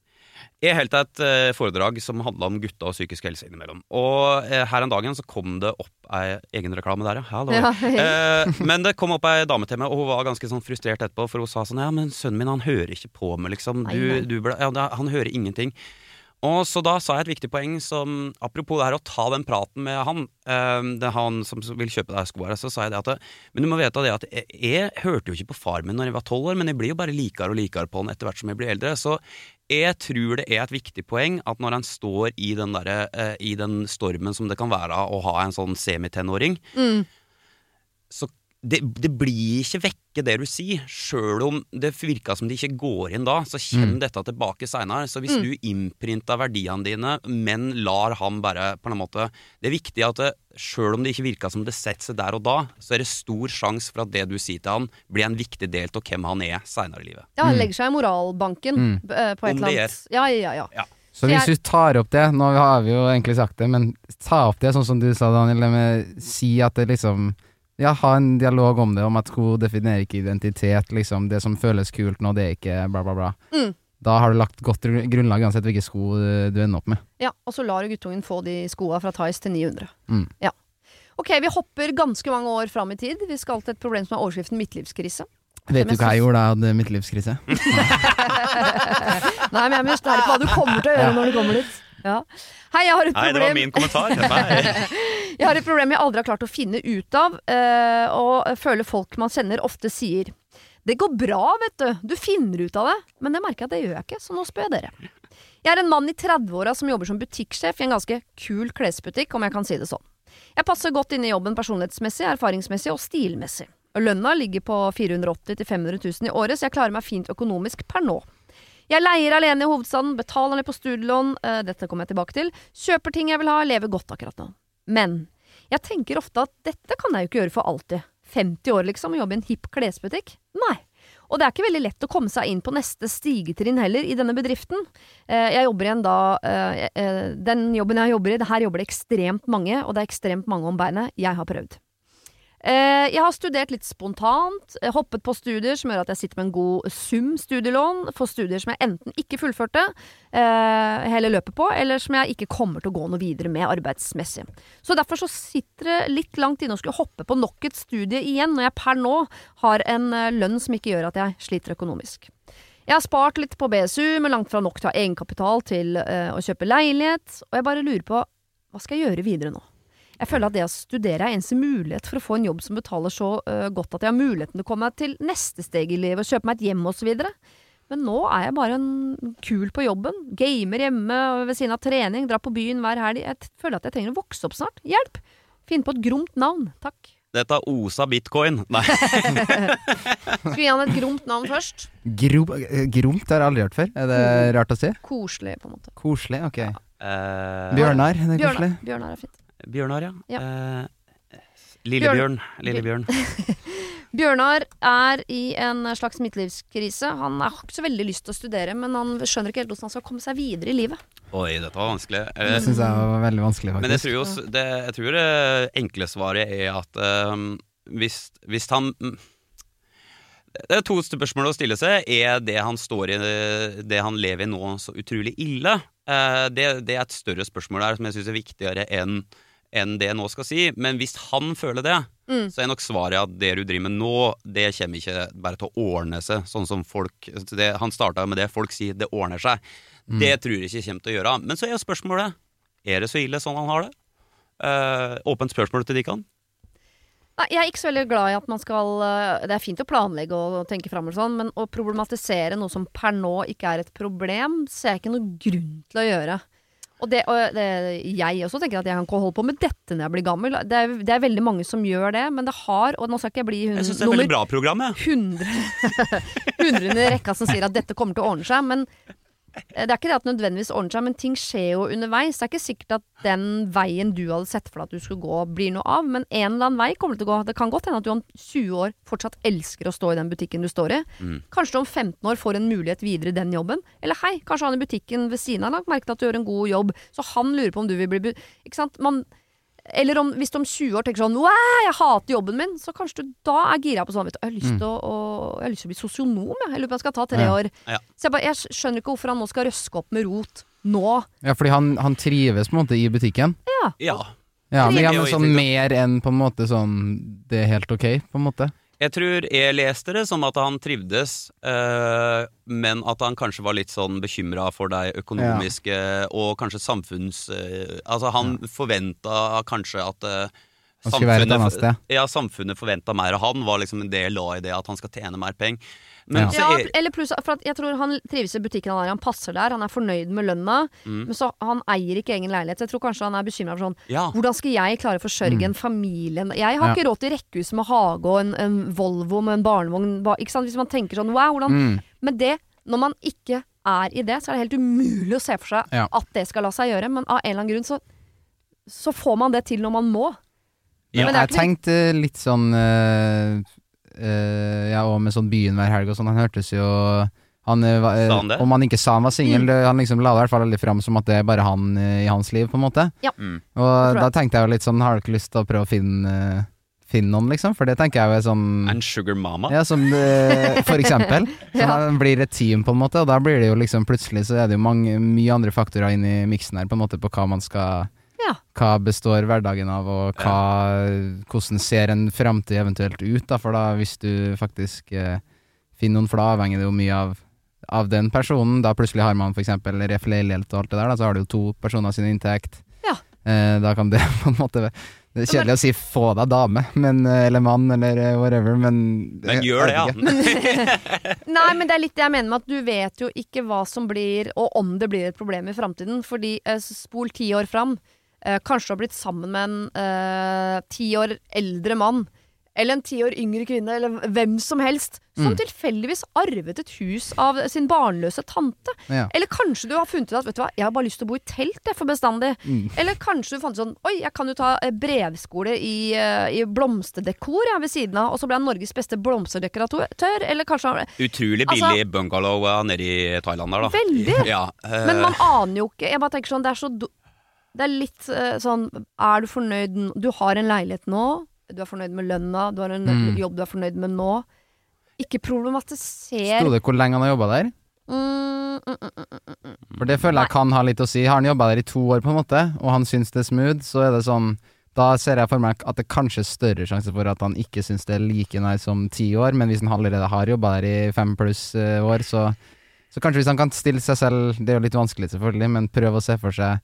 Jeg holdt et foredrag som handla om gutta og psykisk helse innimellom. Og eh, her en dagen så kom det opp ei egen reklame der. Ja. Eh, men det kom opp ei dame til meg, og hun var ganske sånn frustrert etterpå. For hun sa sånn Ja, men sønnen min han hører ikke på meg, liksom. Du, du ble, ja, han hører ingenting. Og så da sa jeg et viktig poeng som Apropos det her å ta den praten med han, eh, det er han som vil kjøpe deg sko her, så sa jeg det at Men du må vite det at jeg, jeg hørte jo ikke på far min når jeg var tolv år, men jeg blir jo bare likere og likere på han etter hvert som jeg blir eldre. Så jeg tror det er et viktig poeng at når han står i den, der, eh, i den stormen som det kan være å ha en sånn semitenåring, Mm. Det, det blir ikke vekke det du sier. Sjøl om det virka som det ikke går inn da, så kommer dette tilbake seinere. Så hvis Mm. du innprinter verdiene dine, men lar han bare på en måte Det er viktig at sjøl om det ikke virka som det setter seg der og da, så er det stor sjanse for at det du sier til han, blir en viktig del av hvem han er seinere i livet. Ja, han legger seg i moralbanken Mm. eh, på et eller annet. annet. Ja, ja, ja. Så hvis du tar opp det, nå har vi jo egentlig sagt det, men ta opp det sånn som du sa, Daniel, med si at det liksom Ja, ha en dialog om det, om at hun definerer ikke identitet, liksom. Det som føles kult nå, det er ikke bla, bla, bla. Mm. Da har du lagt godt grunnlag uansett hvilke sko du du ender opp med. ja. Og så lar du guttungen få de skoa fra Tice til 900. Mm. Ja. Ok, vi hopper ganske mange år fram i tid. Vi skal til et problem som er overskriften midtlivskrise. Vet du hva jeg gjorde da jeg hadde midtlivskrise? *laughs* Nei, men jeg er nysgjerrig på hva du kommer til å gjøre når du kommer dit. Ja. Hei, jeg har et Nei, det var min kommentar. *laughs* Jeg har et problem jeg aldri har klart å finne ut av, eh, og føler folk man kjenner ofte sier Det går bra, vet du. Du finner ut av det. Men det merker jeg at det gjør jeg ikke, så nå spør jeg dere. Jeg er en mann i 30-åra som jobber som butikksjef i en ganske kul klesbutikk, om jeg kan si det sånn. Jeg passer godt inn i jobben personlighetsmessig, erfaringsmessig og stilmessig. Lønna ligger på 480 000-500 000 i året, så jeg klarer meg fint økonomisk per nå. Jeg leier alene i hovedstaden, betaler ned på studielån, eh, dette kommer jeg tilbake til, kjøper ting jeg vil ha, lever godt akkurat nå. Men jeg tenker ofte at dette kan jeg jo ikke gjøre for alltid. 50 år liksom, og jobbe i en hipp klesbutikk? Nei. Og det er ikke veldig lett å komme seg inn på neste stigetrinn heller i denne bedriften. Eh, Jeg jobber igjen da eh, Den jobben jeg jobber i, det her jobber det ekstremt mange, og det er ekstremt mange om beinet. Jeg har prøvd. Eh, Jeg har studert litt spontant, eh, hoppet på studier som gjør at jeg sitter med en god sum studielån for studier som jeg enten ikke fullførte eh, hele løpet på, eller som jeg ikke kommer til å gå noe videre med arbeidsmessig. Så derfor så sitter det litt langt inne å skulle hoppe på nok et studie igjen, når jeg per nå har en lønn som ikke gjør at jeg sliter økonomisk. Jeg har spart litt på BSU, men langt fra nok til å ha egenkapital til å kjøpe leilighet, og jeg bare lurer på hva skal jeg gjøre videre nå? Jeg føler at det å studere er eneste mulighet for å få en jobb som betaler så uh, godt at jeg har muligheten til å komme meg til neste steg i livet, kjøpe meg et hjem osv. Men nå er jeg bare en kul på jobben. Gamer hjemme ved siden av trening, drar på byen hver helg. Jeg føler at jeg trenger å vokse opp snart. Hjelp! Finn på et gromt navn, takk. Dette osa bitcoin. Nei. Skal vi gi han et gromt navn først? Gro eh, gromt har jeg aldri hørt før. Er det rart å si? Koselig, på en måte. Koselig, ok. Ja. Bjørnar, er det koselig? Bjørnar, Bjørnar er fint. Bjørnar, ja. Ja. Eh, Lillebjørn. Lillebjørn. *laughs* Bjørnar er i en slags midtlivskrise. Han har ikke så veldig lyst til å studere, men han skjønner ikke helt hvordan han skal komme seg videre i livet. Oi, dette var vanskelig. Det syns jeg var veldig vanskelig, Men jeg faktisk. tror, jo, det, jeg tror det enkle svaret er at um, hvis, hvis han Det er to spørsmål å stille seg. Er det han står i, det han lever i nå, så utrolig ille? Uh, det, det er et større spørsmål der som jeg syns er viktigere enn enn det jeg nå skal si. Men hvis han føler det, Mm. så er nok svaret at det du driver med nå, det kommer ikke bare til å ordne seg, sånn som folk det, Han starta med det folk sier, det ordner seg. Det tror jeg ikke kommer til å gjøre. Men så er jo spørsmålet er det så ille sånn han har det? Eh, åpent spørsmål til Dikan. Nei, jeg er ikke så veldig glad i at man skal øh, Det er fint å planlegge og tenke framover sånn, men å problematisere noe som per nå ikke er et problem, ser jeg ikke noe grunn til å gjøre. Og, det, og det, jeg også tenker at jeg kan ikke holde på med dette når jeg blir gammel. Det er, det er veldig mange som gjør det, men det har Og nå skal ikke jeg bli hun, Jeg syns det er et veldig bra program. Jeg. 100 *laughs* hundrende i rekka som sier at dette kommer til å ordne seg. Men det er ikke det at det nødvendigvis ordner seg, men ting skjer jo underveis. Det er ikke sikkert at den veien du hadde sett for deg at du skulle gå, blir noe av, men en eller annen vei kommer det til å gå. Det kan godt hende at du om 20 år fortsatt elsker å stå i den butikken du står i. Mm. Kanskje du om 15 år får en mulighet videre i den jobben. Eller hei, kanskje han i butikken ved siden av har lagt merke til at du gjør en god jobb, så han lurer på om du vil bli Ikke sant? Man eller om, hvis du om 20 år tenker sånn jeg hater jobben min, så kanskje du da er gira på sånn vet du, Jeg har lyst til å, å, jeg har lyst til å bli sosionom, jeg. Jeg lurer på om jeg skal ta tre Ja. år. Ja. Så jeg, bare, jeg skjønner ikke hvorfor han nå skal røske opp med rot nå. Ja, fordi han, han trives på en måte i butikken. Ja. Ja, men, ja, Det er men sånn mer enn på en måte sånn Det er helt ok, på en måte. Jeg tror jeg leste det som at han trivdes, eh, men at han kanskje var litt sånn bekymra for de økonomiske og kanskje samfunns... Eh, altså, han forventa kanskje at Han skulle være et annet sted. Ja, samfunnet forventa mer av han, var liksom en del av i det at han skal tjene mer penger. Men Ja. så Ja, er, eller pluss for at jeg tror han trives i butikken han er i. Han passer der, han er fornøyd med lønna. Mm. Men så han eier ikke egen leilighet. Så jeg tror kanskje han er bekymra for sånn ja. Hvordan skal jeg klare å forsørge en familie? Jeg har Ja. ikke råd til rekkehus med hage og en, en Volvo med en barnevogn. Ikke sant? Hvis man tenker sånn wow, hvordan Mm. Men det, når man ikke er i det, så er det helt umulig å se for seg Ja. at det skal la seg gjøre. Men av en eller annen grunn så, så får man det til når man må. Ja, er jeg tenkte litt sånn uh, Ja, og med sånn byen hver helg og sånn. Han hørtes jo han, eh, eh, Sa han det? Om han ikke sa han var singel, Mm. han liksom la det i hvert fall veldig fram som at det er bare han eh, i hans liv, på en måte. Mm. Og da tenkte jeg jo litt sånn, har du ikke lyst til å prøve å finne, eh, finne noen, liksom? For det tenker jeg jo er sånn En sugar mama. Ja, som eh, for eksempel. *laughs* Så Ja. blir et team, på en måte, og da blir det jo liksom plutselig så er det jo mange, mye andre faktorer inn i miksen her, på en måte, på hva man skal Ja. Hva består hverdagen av, og hva, hvordan ser en framtid eventuelt ut, da, for da hvis du faktisk eh, finner noen, for da avhenger det jo mye av av den personen, da plutselig har man for eksempel ref leilighet og alt det der, da, så har du jo to personer sin inntekt. Ja. Eh, da kan det *laughs* på en måte Det er kjedelig å si 'få deg dame', men, eh, eller mann, eller eh, whatever, men Men gjør det, ja. *laughs* Nei, men det er litt det jeg mener med at du vet jo ikke hva som blir, og om det blir et problem i framtiden. Fordi eh, spol ti år fram, eh, kanskje har blitt sammen med en eh, ti år eldre mann. Eller en ti år yngre kvinne, eller hvem som helst. Som Mm. tilfeldigvis arvet et hus av sin barnløse tante. Ja. Eller kanskje du har funnet ut at vet du hva, jeg har bare lyst til å bo i telt jeg, for bestandig. Mm. Eller kanskje du fant ut sånn Oi, jeg kan jo ta eh, brevskole i, eh, i blomsterdekor jeg, ved siden av. Og så ble han Norges beste blomsterdekoratør. Eller kanskje han Utrolig Altså- billig bungalow eh, nede i Thailand der, da. Veldig! Ja, eh, Men man aner jo ikke. Jeg bare tenker sånn, det er så do Det er litt eh, sånn Er du fornøyd n- Du har en leilighet nå. Du er fornøyd med lønna. Du har en Mm. jobb du er fornøyd med nå. Ikke problematiser Sto det hvor lenge han har jobba der? mm, mm, mm, mm, mm, mm. For det føler jeg kan ha litt å si. Har han jobba der i to år, på en måte, og han syns det er smooth, så er det sånn Da ser jeg for meg at det kanskje er større sjanse for at han ikke syns det er like nice som ti år, men hvis han allerede har jobba der i fem pluss eh, år, så Så kanskje hvis han kan stille seg selv Det er jo litt vanskelig, selvfølgelig, men prøve å se for seg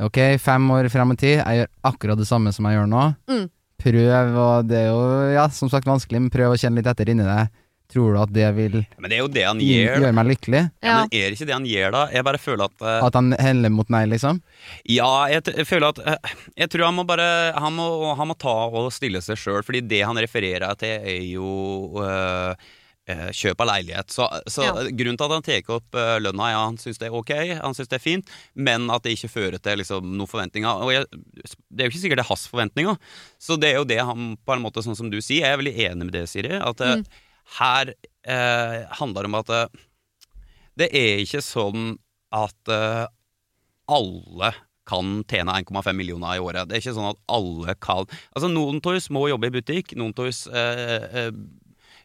Ok, fem år frem i tid, jeg gjør akkurat det samme som jeg gjør nå. Mm. Prøv, og det er jo, ja, som sagt vanskelig, men prøv å kjenne litt etter inni deg. Tror du at det vil Men det er jo det han gjør. gjøre meg lykkelig? Ja, Ja. men er det ikke det han gjør, da? Jeg bare føler at uh, At han heller mot nei, liksom? Ja, jeg, t jeg føler at uh, Jeg tror han må bare Han må, han må ta og stille seg sjøl, fordi det han refererer til, er jo uh, eh, kjøp av leilighet. Så, så Ja. grunnen til at han tar opp eh, lønna, ja, han syns det er ok, han syns det er fint, men at det ikke fører til liksom, noen forventninger. Og jeg, det er jo ikke sikkert det er hans forventninger. Så det er jo det han, på en måte, sånn som du sier, jeg er veldig enig med det, Siri, at eh, Mm. her eh, handler det om at eh, det er ikke sånn at eh, alle kan tjene 1,5 millioner i året. Det er ikke sånn at alle kan Altså, noen av oss må jobbe i butikk, noen av oss eh, eh,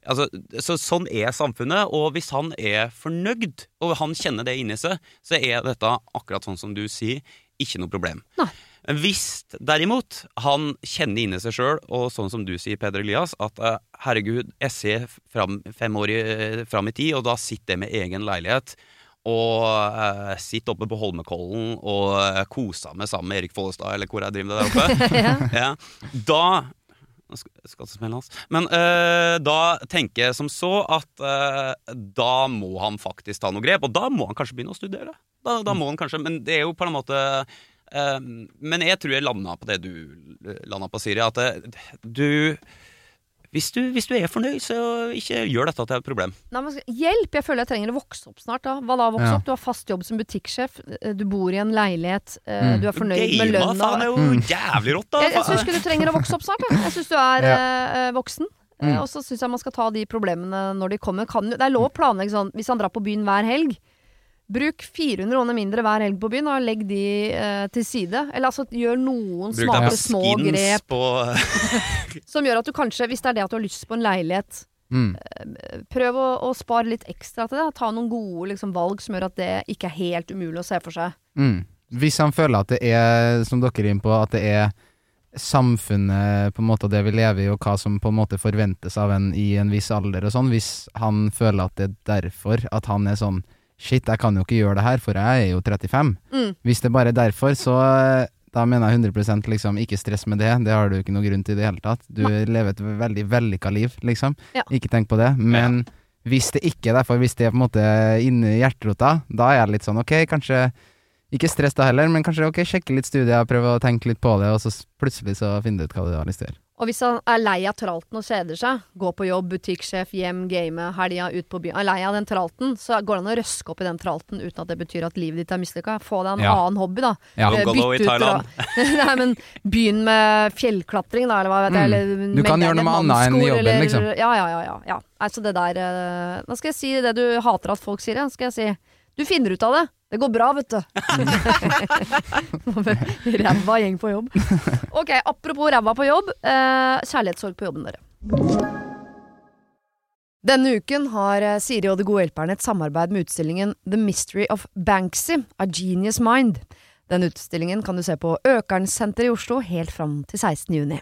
Altså, så Sånn er samfunnet, og hvis han er fornøyd, og han kjenner det inni seg, så er dette akkurat sånn som du sier, ikke noe problem. Nei. Hvis derimot han kjenner inni seg sjøl, og sånn som du sier, Peder Elias, at eh, herregud, jeg ser fram, fem år i, fram i tid, og da sitter jeg med egen leilighet, og eh, sitter oppe på Holmenkollen og eh, koser meg sammen med Erik Follestad, eller hvor jeg driver det der oppe. *laughs* ja. Ja. Da. Men eh, da tenker jeg som så at eh, da må han faktisk ta noe grep, og da må han kanskje begynne å studere. Da, da må han kanskje, Men det er jo på en måte eh, Men jeg tror jeg landa på det du landa på, Siri. At det, du hvis du, hvis du er fornøyd, så ikke gjør dette til et problem. Nei, men hjelp! Jeg føler jeg trenger å vokse opp snart. Da. Hva da vokse Ja. opp? Du har fast jobb som butikksjef, eh, du bor i en leilighet, eh, Mm. du er fornøyd med Gamer, lønna. faen, er jo Mm. jævlig rått, da. Jeg, jeg syns ikke du trenger å vokse opp snart. Jeg, jeg syns du er eh, voksen. Mm. og så syns jeg man skal ta de problemene når de kommer. Kan, det er lov å planlegge sånn hvis han drar på byen hver helg. Bruk 400 kroner mindre hver helg på byen, og legg de eh, til side. Eller altså gjør noen Bruk smarte, små skins grep på *laughs* som gjør at du kanskje, hvis det er det at du har lyst på en leilighet, Mm. prøv å, å spare litt ekstra til det. Ta noen gode liksom, valg som gjør at det ikke er helt umulig å se for seg. Mm. Hvis han føler at det er, som dere er inne på, at det er samfunnet på en måte og det vi lever i, og hva som på en måte forventes av en i en viss alder og sånn, hvis han føler at det er derfor at han er sånn Shit, jeg kan jo ikke gjøre det her, for jeg er jo 35. Mm. Hvis det bare er derfor, så eh, da mener jeg 100% liksom ikke stress med det. Det har du ikke noe grunn til i det hele tatt. Du lever et veldig vellykka liv, liksom. Ja. Ikke tenk på det. Men hvis det ikke er derfor, hvis det er på en måte inni hjerterota, da er jeg litt sånn ok, kanskje ikke stress da heller, men kanskje ok, sjekke litt studier, prøve å tenke litt på det, og så plutselig så finne ut hva du har lyst til å gjøre. Og hvis han er lei av tralten og kjeder seg, gå på jobb, butikksjef, hjem, game, helga, ut på byen Er lei av den tralten, så går det an å røske opp i den tralten uten at det betyr at livet ditt er mislykka. Få deg en Ja. annen hobby, da. Ja. Eh, bytte ut Thailand. *laughs* Nei, men begynn med fjellklatring, da, eller hva vet jeg. Mm. Du kan gjøre noe med annet enn jobben, eller- liksom. Ja, ja, ja. ja, ja. Altså det der eh, Nå skal jeg si det du hater at folk sier, ja. Skal jeg si Du finner ut av det. Det går bra, vet du. *laughs* *laughs* ræva gjeng på jobb. Ok, apropos ræva på jobb. Eh, kjærlighetssorg på jobben, dere. Denne uken har eh, Siri og De gode hjelperne et samarbeid med utstillingen The Mystery of Banksy, A Genius Mind. Den utstillingen kan du se på Økernsenteret i Oslo helt fram til 16. juni.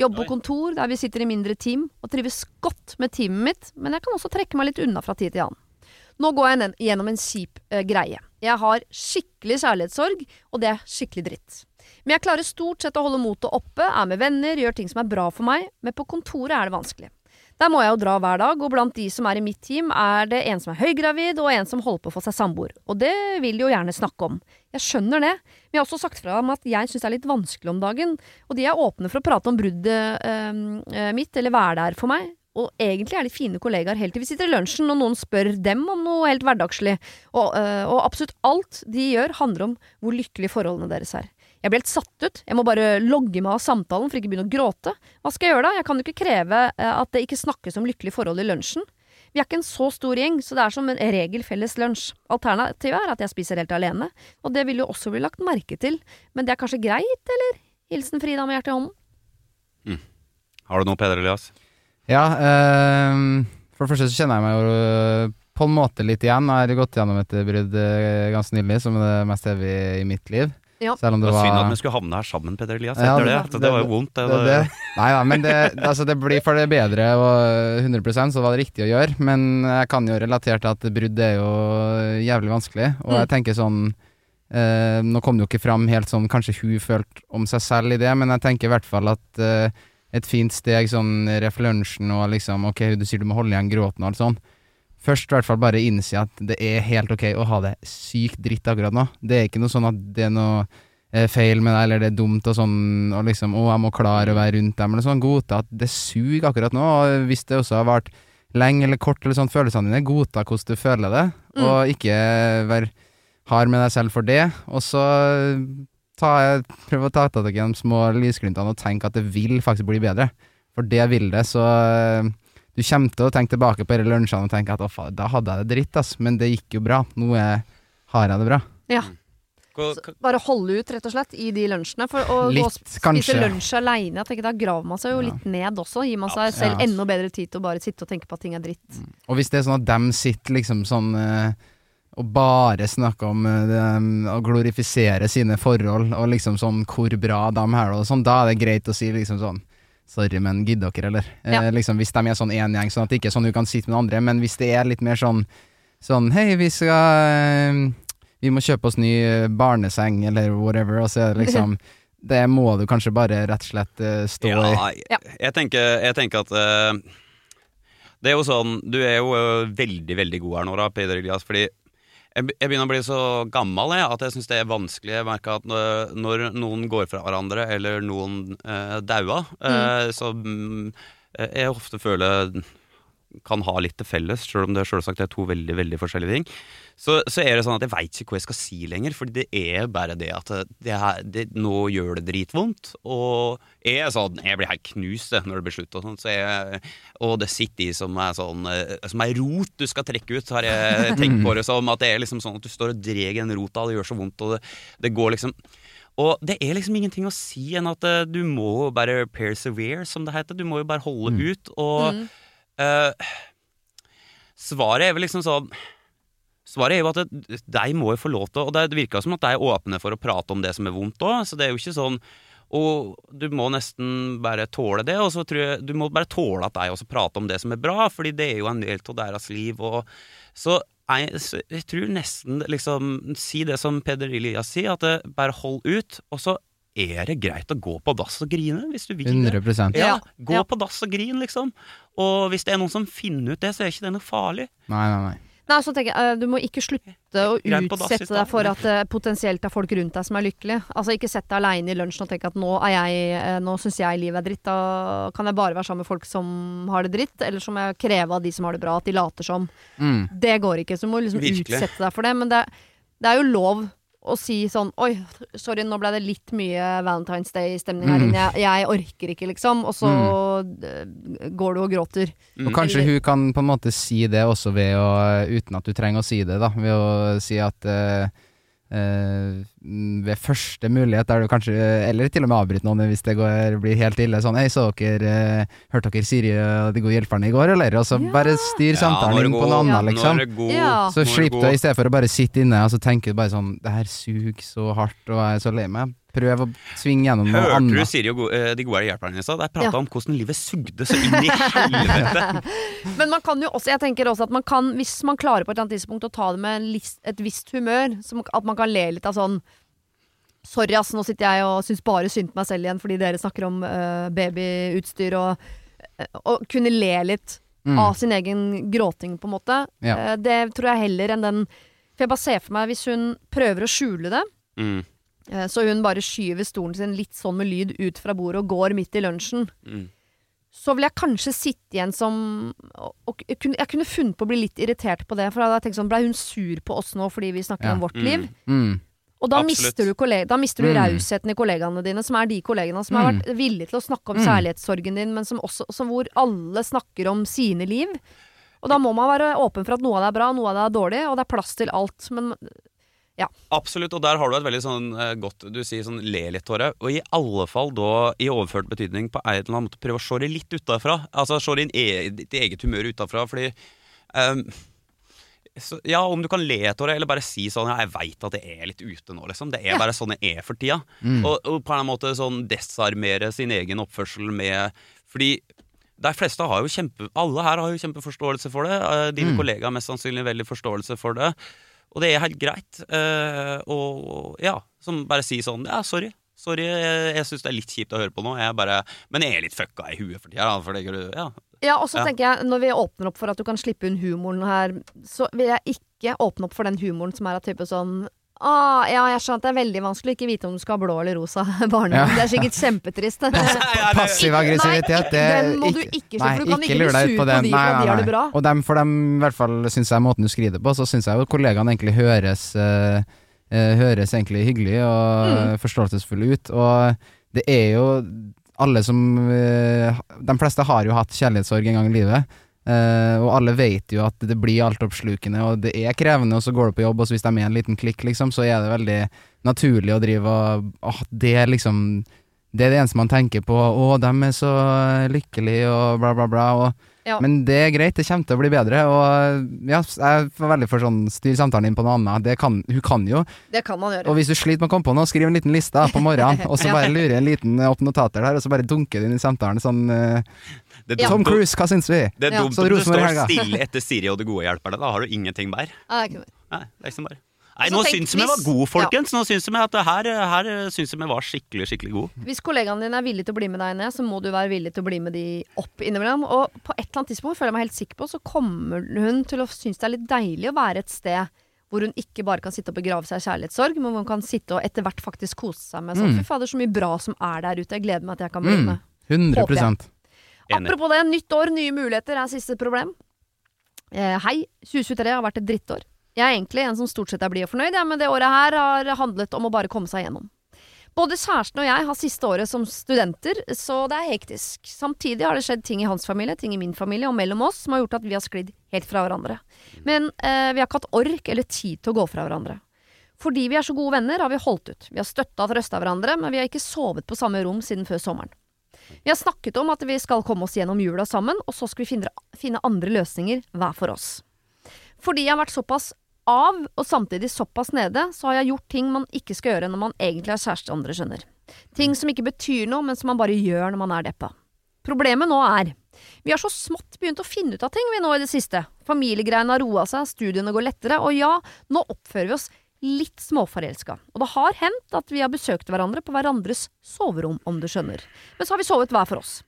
Jobber på kontor der vi sitter i mindre team, og trives godt med teamet mitt, men jeg kan også trekke meg litt unna fra tid til annen. Nå går jeg gjennom en kjip uh, greie. Jeg har skikkelig kjærlighetssorg, og det er skikkelig dritt. Men jeg klarer stort sett å holde motet oppe, er med venner, gjør ting som er bra for meg, men på kontoret er det vanskelig. Der må jeg jo dra hver dag, og blant de som er i mitt team, er det en som er høygravid, og en som holder på å få seg samboer. Og det vil de jo gjerne snakke om. Jeg skjønner det, men jeg har også sagt fra dem at jeg syns det er litt vanskelig om dagen, og de er åpne for å prate om bruddet eh, mitt, eller være der for meg. Og egentlig er de fine kollegaer helt til vi sitter i lunsjen og noen spør dem om noe helt hverdagslig. Og, øh, og absolutt alt de gjør, handler om hvor lykkelige forholdene deres er. Jeg blir helt satt ut. Jeg må bare logge meg av samtalen for ikke begynne å gråte. Hva skal jeg gjøre da? Jeg kan jo ikke kreve eh, at det ikke snakkes om lykkelige forhold i lunsjen. Vi er ikke en så stor gjeng, så det er som en regel felles lunsj. Alternativet er at jeg spiser helt alene, og det vil jo også bli lagt merke til. Men det er kanskje greit, eller? Hilsen Frida med hjertet i hånden. Har du noe, Peder Elias? Ja, eh, for det første så kjenner jeg meg jo øh, på en måte litt igjen. Jeg har gått gjennom et brudd øh, ganske nylig, som er det mest evige i mitt liv. Ja. Selv om Det det var var synd at vi skulle havne her sammen, Peder Elias. Ja, det, det- det, det var jo vondt. Det, det, det, Nei da, men det, altså det blir for det bedre, og 100% så var det riktig å gjøre. Men jeg kan jo relatere til at brudd er jo jævlig vanskelig, og jeg Mm. tenker sånn eh, Nå kom det jo ikke fram helt sånn kanskje hun følte om seg selv i det, men jeg tenker i hvert fall at eh, et fint steg sånn ref lunsjen og liksom Ok, du sier du må holde igjen gråten og alt sånn. Først i hvert fall bare innse at det er helt ok å ha det sykt dritt akkurat nå. Det er ikke noe sånn at det er noe eh, feil med deg, eller det er dumt og sånn, og liksom Å, jeg må klare å være rundt dem, eller sånn. Godta at det suger akkurat nå, og hvis det også har vart lenge eller kort, eller sånn, følelsene dine, godta hvordan du føler det, Mm. og ikke vær hard med deg selv for det. Og så ta, prøv å ta tak i de små lysglimtene og tenk at det vil faktisk bli bedre. For det vil det, så Du kommer til å tenke tilbake på disse lunsjene og tenke at å faen, da hadde jeg det dritt, ass, men det gikk jo bra. Nå er, har jeg det bra. Ja. Så Bare holde ut, rett og slett, i de lunsjene. For å gå og spise kanskje. lunsj aleine, da graver man seg jo Ja. litt ned også. Gir man seg selv Ja. enda bedre tid til å bare sitte og tenke på at ting er dritt. Og hvis det er sånn at dem sitter liksom sånn eh, og bare snakker om å glorifisere sine forhold, og liksom sånn hvor bra de er og sånn, da er det greit å si liksom sånn Sorry, men gidder dere, eller? Ja. Eh, liksom Hvis de er sånn én gjeng, sånn at det ikke er sånn du kan sitte med andre, men hvis det er litt mer sånn Sånn Hei, vi skal eh, Vi må kjøpe oss ny eh, barneseng, eller whatever, og så er det liksom *laughs* Det må du kanskje bare rett og slett eh, stå i. Ja, jeg, Ja. jeg, tenker, jeg tenker at uh, Det er jo sånn Du er jo veldig, veldig god her nå, da, Peder Elias, fordi jeg, begynner å bli så gammel jeg, at jeg syns det er vanskelig. Jeg merker at når, når noen går fra hverandre, eller noen uh, daua, eh, så mm, jeg ofte føler kan ha litt til felles, sjøl om det selvsagt er to veldig veldig forskjellige ting. Så, så er det sånn at jeg veit ikke hva jeg skal si lenger, for det er bare det at det her, det, nå gjør det dritvondt. Og jeg er sånn, jeg blir helt knust når det blir slutt, og sånt, så jeg, og det sitter i som er sånn eh, Som ei rot du skal trekke ut, har jeg tenkt på det som. At det er liksom sånn at du står og drar en rota, det gjør så vondt, og det, det går liksom og det er liksom ingenting å si enn at eh, du må bare persevere, som det heter. Du må jo bare holde ut. Og Mm. Eh, svaret er vel liksom sånn Svaret er jo at det, de må jo få lov til Og det virker som at de er åpne for å prate om det som er vondt òg, så det er jo ikke sånn og du må nesten bare tåle det, og så tror jeg du må bare tåle at de også prater om det som er bra, fordi det er jo en del av deres liv. Og, så jeg, jeg tror nesten liksom Si det som Peder Elias sier, at det, bare hold ut, og så er det greit å gå på dass og grine, hvis du vil det. 100 Ja, Ja, gå ja. på dass og grin, liksom. Og hvis det er noen som finner ut det, så er ikke det noe farlig. Nei, nei, nei. Nei, så tenker jeg, eh, Du må ikke slutte å utsette deg for at det potensielt er folk rundt deg som er lykkelige. Altså Ikke sett deg aleine i lunsjen og tenk at nå, er jeg, eh, nå syns jeg livet er dritt. Da kan jeg bare være sammen med folk som har det dritt, eller så må jeg kreve av de som har det bra, at de later som. Mm. Det går ikke, så du må liksom Virkelig. utsette deg for det. Men det, det er jo lov å si sånn Oi, sorry, nå ble det litt mye Valentine's Day-stemning her Mm. inne. Jeg, jeg orker ikke, liksom. Og så mm. går du og gråter. Mm. Og kanskje hun kan på en måte si det også ved å Uten at du trenger å si det, da. Ved å si at eh, eh, mm, ved første mulighet, der du kanskje Eller til og med avbryte noen hvis det går, blir helt ille. Sånn Hei, så dere eh, Hørte dere Siri og De gode hjelperne i går, eller? Og så Ja. bare styr samtalen ja, inn på noe Ja. annet, liksom. Ja. Så slipp det, i stedet for å bare sitte inne og så tenke bare sånn Det her suger så hardt, og jeg er så lei meg. Prøv å svinge gjennom noe Hørte du. Siri og go eh, de gode hjelperne i stad? Der prata Ja. om hvordan livet sugde så inn i helvete. *laughs* Men man kan jo også, jeg tenker også at man kan, hvis man klarer på et eller annet tidspunkt å ta det med list, et visst humør, som, at man kan le litt av sånn Sorry, ass, nå sitter jeg og syns bare synd på meg selv igjen fordi dere snakker om uh, babyutstyr og Å Og kunne le litt Mm. av sin egen gråting, på en måte. Ja. Uh, det tror jeg heller enn den For jeg bare ser for meg hvis hun prøver å skjule det, Mm, eh, så hun bare skyver stolen sin litt sånn med lyd ut fra bordet og går midt i lunsjen mm. så vil jeg kanskje sitte igjen som og, og, jeg, kunne, jeg kunne funnet på å bli litt irritert på det. For da hadde jeg tenkt sånn, Blei hun sur på oss nå fordi vi snakker Ja. om vårt Mm. liv? Mm. Og da Absolutt. mister du, kolleg da mister du Mm. rausheten i kollegaene dine, som er de kollegaene som har Mm. vært villige til å snakke om Mm. særlighetssorgen din, men som også, som hvor alle snakker om sine liv. Og da må man være åpen for at noe av det er bra, noe av det er dårlig, og det er plass til alt. Men Absolutt, og der har du et veldig sånn eh, godt Du sier sånn le litt, Tore. Og i alle fall da, i overført betydning, på en eller annen måte prøve å se det litt utafra. Altså se din e ditt eget humør utafra, fordi um, så, Ja, om du kan le, Tore, eller bare si sånn Ja, jeg veit at det er litt ute nå, liksom. Det er Ja. bare sånn det er for tida. Mm. Og, og på en måte sånn desarmere sin egen oppførsel med Fordi de fleste har jo kjempe Alle her har jo kjempeforståelse for det. Eh, Dine Mm. kollegaer har mest sannsynlig veldig forståelse for det. Og det er helt greit. eh, og ja, som bare sier sånn Ja, sorry. Sorry, jeg, jeg syns det er litt kjipt å høre på nå. Jeg bare, men jeg er litt fucka i huet for tida. For det, ja. ja, og så Ja. tenker jeg, når vi åpner opp for at du kan slippe unn humoren her, så vil jeg ikke åpne opp for den humoren som er av type sånn Ah, ja, jeg skjønner at det er veldig vanskelig å ikke vite om du skal ha blå eller rosa *laughs* barnehage. Ja. Det er sikkert kjempetrist. *laughs* Passiv aggressivitet, det den må du ikke skjønne, for du kan ikke bli lur deg ut sur på den. de nei, nei. de har det bra. Og dem, for dem, i hvert fall syns jeg måten du skriver det på, så syns jeg jo kollegaene egentlig høres uh, eh, Høres egentlig hyggelig og Mm. forståelsesfulle ut. Og det er jo alle som uh, De fleste har jo hatt kjærlighetssorg en gang i livet. Eh, og alle vet jo at det blir altoppslukende, og det er krevende, og så går du på jobb, og så hvis de er med en liten klikk, liksom, så er det veldig naturlig å drive og Åh, det er liksom Det er det eneste man tenker på. Å, de er så lykkelige, og bla, bla, bla. Og, Ja. Men det er greit, det kommer til å bli bedre. Og ja, jeg er veldig for sånn styr samtalen inn på noe annet. Det kan, hun kan jo. Det kan man gjøre. Og hvis du sliter med å komme på noe, skriv en liten liste på morgenen, *laughs* og så bare lurer en liten opp notater der, og så bare dunker du inn i samtalen sånn eh, Det er Tom Cruise, hva syns vi? det er dumt Så om du står helga. stille etter Siri og det gode hjelper deg. Da har du ingenting mer. Nei, det er ikke det. Nei, det er Nei, nå syns vi var gode, folkens. Nå syns vi at det her, her syns vi var skikkelig, skikkelig gode. Hvis kollegaene dine er villige til å bli med deg ned, så må du være villig til å bli med de opp innimellom. Og på et eller annet tidspunkt, føler jeg meg helt sikker på, så kommer hun til å synes det er litt deilig å være et sted hvor hun ikke bare kan sitte og begrave seg i kjærlighetssorg, men hvor hun kan sitte og etter hvert faktisk kose seg med sånn Mm. Fy fader, så mye bra som er der ute. Jeg gleder meg til jeg kan bli Mm. med. 100 Enig. Apropos det, nytt år, nye muligheter er siste problem. Eh, hei, 2023 har vært et drittår. Jeg er egentlig en som stort sett er blid og fornøyd, ja, men det året her har handlet om å bare komme seg gjennom. Både kjæresten og jeg har siste året som studenter, så det er hektisk. Samtidig har det skjedd ting i hans familie, ting i min familie og mellom oss som har gjort at vi har sklidd helt fra hverandre. Men eh, vi har ikke hatt ork eller tid til å gå fra hverandre. Fordi vi er så gode venner, har vi holdt ut. Vi har støtta og trøsta hverandre, men vi har ikke sovet på samme rom siden før sommeren. Vi har snakket om at vi skal komme oss gjennom jula sammen, og så skal vi finne, finne andre løsninger hver for oss. Fordi jeg har vært såpass av, og samtidig såpass nede, så har jeg gjort ting man ikke skal gjøre når man egentlig er kjæreste, andre skjønner. Ting som ikke betyr noe, men som man bare gjør når man er deppa. Problemet nå er vi har så smått begynt å finne ut av ting vi nå i det siste. Familiegreiene har roa seg, studiene går lettere, og ja, nå oppfører vi oss litt småforelska. Og det har hendt at vi har besøkt hverandre på hverandres soverom, om du skjønner. Men så har vi sovet hver for oss.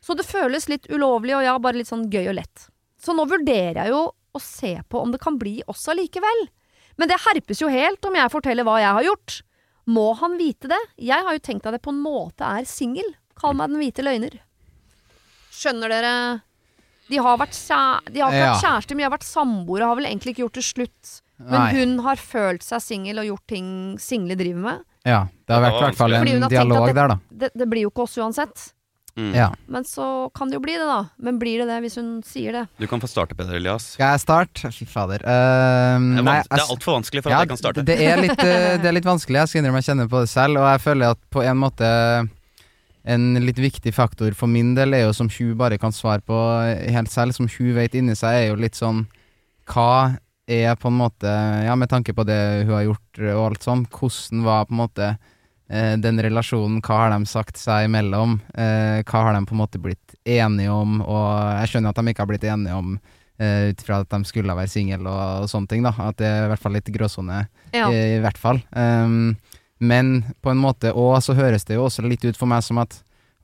Så det føles litt ulovlig og ja, bare litt sånn gøy og lett. Så nå vurderer jeg jo å se på om det kan bli oss allikevel. Men det herpes jo helt om jeg forteller hva jeg har gjort. Må han vite det? Jeg har jo tenkt at jeg på en måte er singel. Kall meg den hvite løgner. Skjønner dere? De har vært, kjæ de har ikke vært kjærester, men de har vært samboere. Har vel egentlig ikke gjort det slutt. Men Nei. hun har følt seg singel og gjort ting single driver med. Ja, det har vært i hvert fall hun en dialog der, da. Det, det blir jo ikke oss uansett. Mm. Ja. Men så kan det jo bli det, da. Men blir det det hvis hun sier det? Du kan få starte, Peder Elias. Skal jeg starte? Fy fader. Uh, Det er, er altfor vanskelig for ja, at jeg kan starte. Det er, litt, eh, det er litt vanskelig, jeg skal innrømme jeg kjenner på det selv, og jeg føler at på en måte en litt viktig faktor for min del er jo som Hugh bare kan svare på helt selv, som Hugh vet inni seg, er jo litt sånn Hva er på en måte Ja, med tanke på det hun har gjort og alt sånn, hvordan var på en måte eh, den relasjonen, hva har de sagt seg imellom? Eh, hva har de på en måte blitt enige om? Og jeg skjønner at de ikke har blitt enige om eh, ut fra at de skulle være single og, og sånne ting, da. At det er i hvert fall litt gråsone, Ja. i, i hvert fall. Um, men på en måte òg så høres det jo også litt ut for meg som at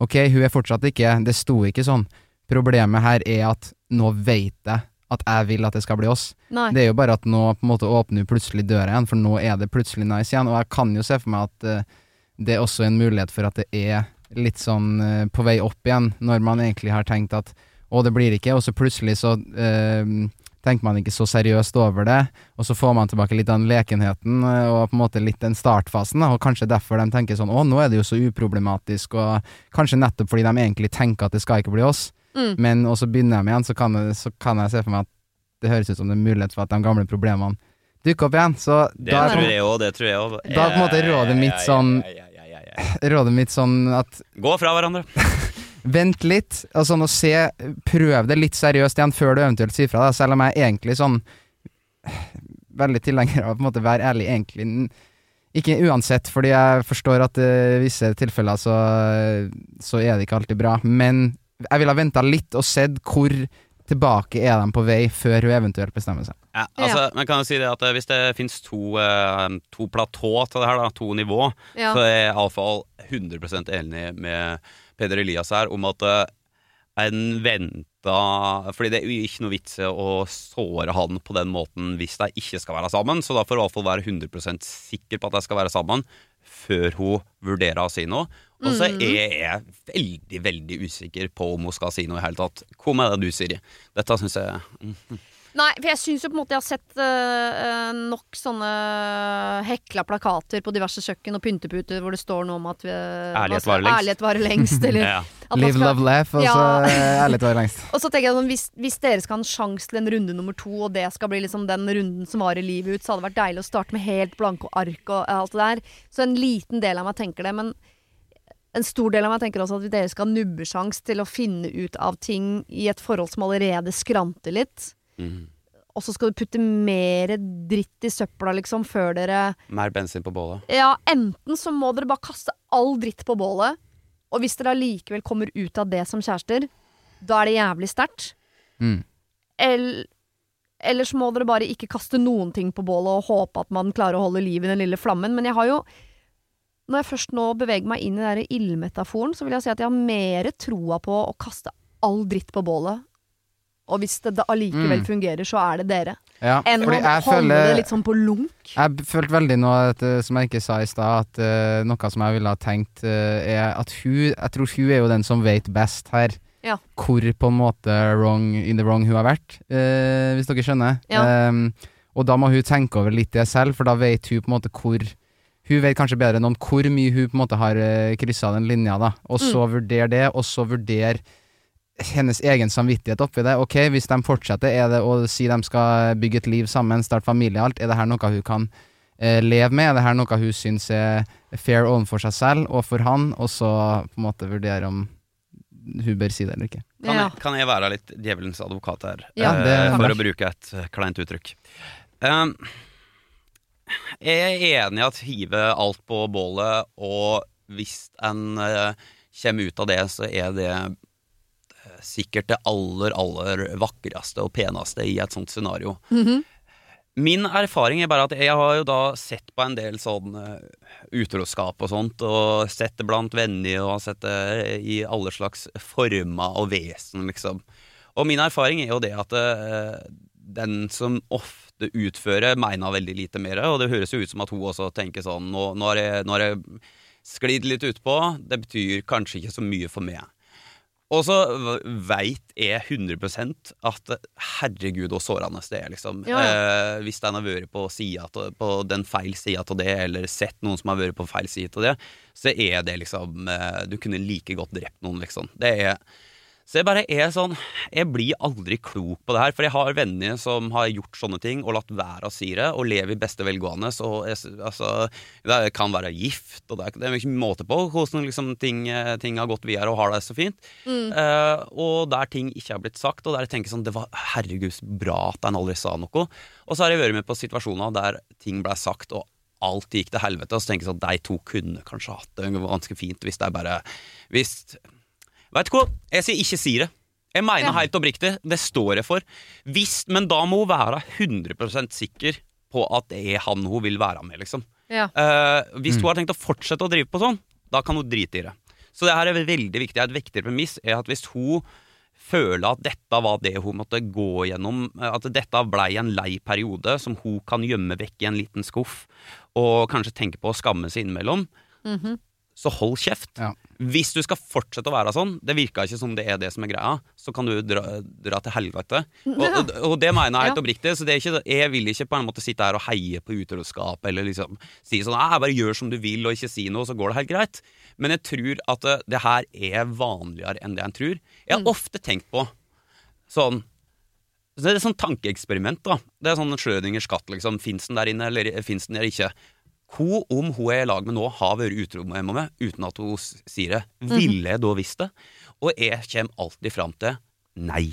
ok, hun er fortsatt ikke Det sto ikke sånn. Problemet her er at nå veit jeg at jeg vil at det skal bli oss. Nei. Det er jo bare at nå på en måte åpner plutselig døra igjen, for nå er det plutselig nice igjen. Og jeg kan jo se for meg at uh, det er også en mulighet for at det er litt sånn uh, på vei opp igjen, når man egentlig har tenkt at å, det blir ikke, og så plutselig så uh, tenker man ikke så seriøst over det, og så får man tilbake litt av den lekenheten og på en måte litt den startfasen, og kanskje derfor de tenker sånn å, nå er det jo så uproblematisk, og kanskje nettopp fordi de egentlig tenker at det skal ikke bli oss, Mm. men og så begynner de igjen, så kan, jeg, så kan jeg se for meg at det høres ut som det er mulighet for at de gamle problemene dukker opp igjen, så Det da tror jeg òg, det tror jeg òg. Da er på en måte rådet mitt sånn- *laughs* rådet mitt sånn at Gå fra hverandre. *laughs* Vent litt, og sånn å se Prøv det litt seriøst igjen før du eventuelt sier fra, deg, selv om jeg er egentlig sånn *sighs* Veldig tilhenger av å på en måte være ærlig, egentlig. Ikke uansett, fordi jeg forstår at i visse tilfeller så, så er det ikke alltid bra. Men jeg ville ha venta litt og sett hvor tilbake er de på vei, før hun eventuelt bestemmer seg. Ja, altså, Men kan jo si det at eh, Hvis det fins to, eh, to platå til det her, da, to nivå, Ja. så er jeg iallfall 100% enig med Peder Elias her om at eh, en venta Fordi det er jo ikke noe vits i å såre han på den måten hvis de ikke skal være sammen, så da får jeg i hvert fall være 100% sikker på at de skal være sammen før hun vurderer å si noe. Og så Mhm. er jeg veldig, veldig usikker på om hun skal si noe i hele tatt. Hva med det du, Siri? Dette syns jeg mm, Nei, for jeg syns jo på en måte jeg har sett eh, eh, nok sånne hekla plakater på diverse kjøkken og pynteputer hvor det står noe om at vi, Ærlighet varer lengst. Ærlighet varer lengst *laughs* eller Ja. Live, skal- love, laugh, og så Ja. varer lengst. *laughs* Og så tenker jeg sånn, hvis, hvis dere skal ha en sjanse til en runde nummer to, og det skal bli liksom den runden som varer livet ut, så hadde det vært deilig å starte med helt blanke ark og alt det der. Så en liten del av meg tenker det, men en stor del av meg tenker også at dere skal ha nubbesjans til å finne ut av ting i et forhold som allerede skranter litt. Mhm. Og så skal du putte mer dritt i søpla, liksom, før dere Mer bensin på bålet. Ja, enten så må dere bare kaste all dritt på bålet, og hvis dere allikevel kommer ut av det som kjærester, da er det jævlig sterkt. Mm. Eller, eller så må dere bare ikke kaste noen ting på bålet og håpe at man klarer å holde liv i den lille flammen. Men jeg har jo Når jeg først nå beveger meg inn i den ildmetaforen, så vil jeg si at jeg har mer troa på å kaste all dritt på bålet. Og hvis det da allikevel Mm. fungerer, så er det dere. Ja, Enn å holde det litt sånn på lunk. Jeg følte veldig nå, at, eh, som jeg ikke sa i stad, at uh, noe som jeg ville ha tenkt, uh, er at hun Jeg tror hun er jo den som vet best her. Ja. Hvor på en måte wrong in the wrong hun har vært, uh, hvis dere skjønner. Ja. Um, og da må hun tenke over litt det selv, for da vet hun på en måte hvor Hun vet kanskje bedre enn noen hvor mye hun på en måte har kryssa den linja, da. Og så vurdere det, og så vurdere hennes egen samvittighet oppi det. Ok, hvis de fortsetter, er det å si de skal bygge et liv sammen, starte familie og alt, er det her noe hun kan eh, leve med? Er det her noe hun syns er fair overfor seg selv og for han, og så på en måte vurdere om hun bør si det eller ikke? Kan, jeg, kan jeg være litt djevelens advokat her, Ja. eh, for å bruke et eh, kleint uttrykk? Um, jeg er enig i at hive alt på bålet, og hvis en uh, kommer ut av det, så er det eh, sikkert det aller, aller vakreste og peneste i et sånt scenario. Mhm. Min erfaring er bare at jeg har jo da sett på en del sånn eh, utroskap og sånt, og sett det blant venner, og sett det i alle slags former og vesen, liksom. Og min erfaring er jo det at eh, den som ofte utfører, mener veldig lite mer, og det høres jo ut som at hun også tenker sånn Nå, nå har jeg, nå har jeg sklidd litt utpå, det betyr kanskje ikke så mye for meg. Og så veit jeg 100% at herregud og sårende det er, liksom. Ja, Eh, hvis den har vært på, siden, på den feil sida av det, eller sett noen som har vært på feil side av det, så er det liksom eh, Du kunne like godt drept noen, liksom. Det er så jeg bare er sånn Jeg blir aldri klok på det her. For jeg har venner som har gjort sånne ting og latt være å si det, og lever i beste velgående. Så jeg, altså, det kan være gift, og det er, det er ikke måte på hvordan liksom, ting, ting har gått videre og har det så fint. Eh, og der ting ikke har blitt sagt, og der jeg tenker sånn Det var herregud bra at en aldri sa noe. Og så har jeg vært med på situasjoner der ting ble sagt, og alt gikk til helvete. Og så tenker jeg sånn De to kunne kanskje hatt det ganske fint hvis det er bare Hvis Vet du hva? Jeg sier ikke si det. Jeg mener Ja. helt oppriktig. Det står jeg for. Hvis, men da må hun være 100% sikker på at det er han hun vil være med, liksom. Ja. Uh, hvis hun har tenkt å fortsette å drive på sånn, da kan hun drite i det. Så det her er veldig viktig. Et viktigere premiss er at hvis hun føler at dette var det hun måtte gå gjennom, at dette blei en lei periode som hun kan gjemme vekk i en liten skuff, og kanskje tenke på å skamme seg innimellom, Mhm. Så hold kjeft. Ja. Hvis du skal fortsette å være sånn, det virka ikke som det er det som er greia, så kan du dra, dra til helvete. Og, og, og det mener jeg helt Ja. oppriktig, så det er ikke, jeg vil ikke på en måte sitte her og heie på utroskap, eller liksom si sånn jeg bare gjør som du vil, og ikke si noe, så går det helt greit. Men jeg tror at det, det her er vanligere enn det en tror. Jeg har ofte tenkt på sånn så Det er et sånn tankeeksperiment. da Det er sånn Schrødingers katt. liksom Fins den der inne, eller fins den der ikke? Hvor om hun er i lag med nå har vært utro med meg uten at hun sier det, ville jeg da visst det? Og jeg kommer alltid fram til nei.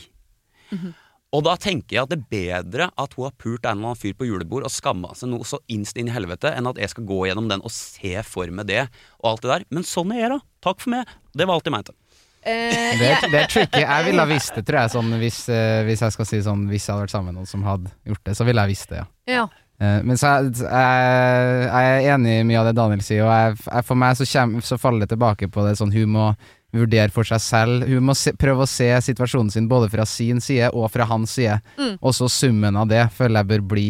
Og da tenker jeg at det er bedre at hun har pult en eller annen fyr på julebord og skamma seg noe så innst inn i helvete, enn at jeg skal gå gjennom den og se for meg det og alt det der. Men sånn er jeg, da. Takk for meg. Det var alt jeg mente. Eh, Det er, det er tricky. Jeg *laughs* ville ha visst det, tror jeg, sånn, hvis, eh, hvis jeg skal si sånn Hvis jeg hadde vært sammen med noen som hadde gjort det, så ville jeg visst det, ja. ja. Eh, men så jeg, jeg, jeg er enig i mye av det Daniel sier, og jeg, jeg, for meg så, kjem, så faller det tilbake på det sånn hun må vurdere for seg selv. Hun må se, prøve å se situasjonen sin både fra sin side og fra hans side. Mm. Og så summen av det føler jeg bør bli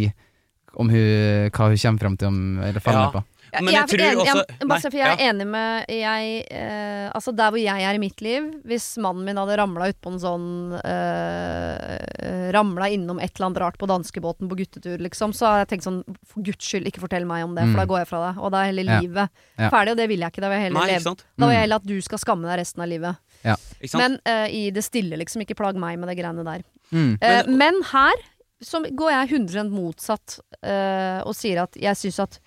om hun, hva hun kommer fram til om, eller faller Ja. på. Men jeg, tror enig, også jeg, bare se, for jeg er ja. enig med jeg, eh, Altså der hvor jeg er i mitt liv Hvis mannen min hadde ramla utpå en sånn eh, Ramla innom et eller annet rart på danskebåten på guttetur, liksom, så har jeg tenkt sånn For guds skyld, ikke fortell meg om det, for Mm. da går jeg fra deg. Og da er hele livet Ja. ferdig, og det vil jeg ikke. Da vil jeg heller Nei, leve? Da vil jeg Mm. heller at du skal skamme deg resten av livet. Ikke sant? Men eh, i det stille, liksom. Ikke plag meg med det greiene der. Mm. Eh, men her så går jeg 100 motsatt eh, og sier at jeg syns at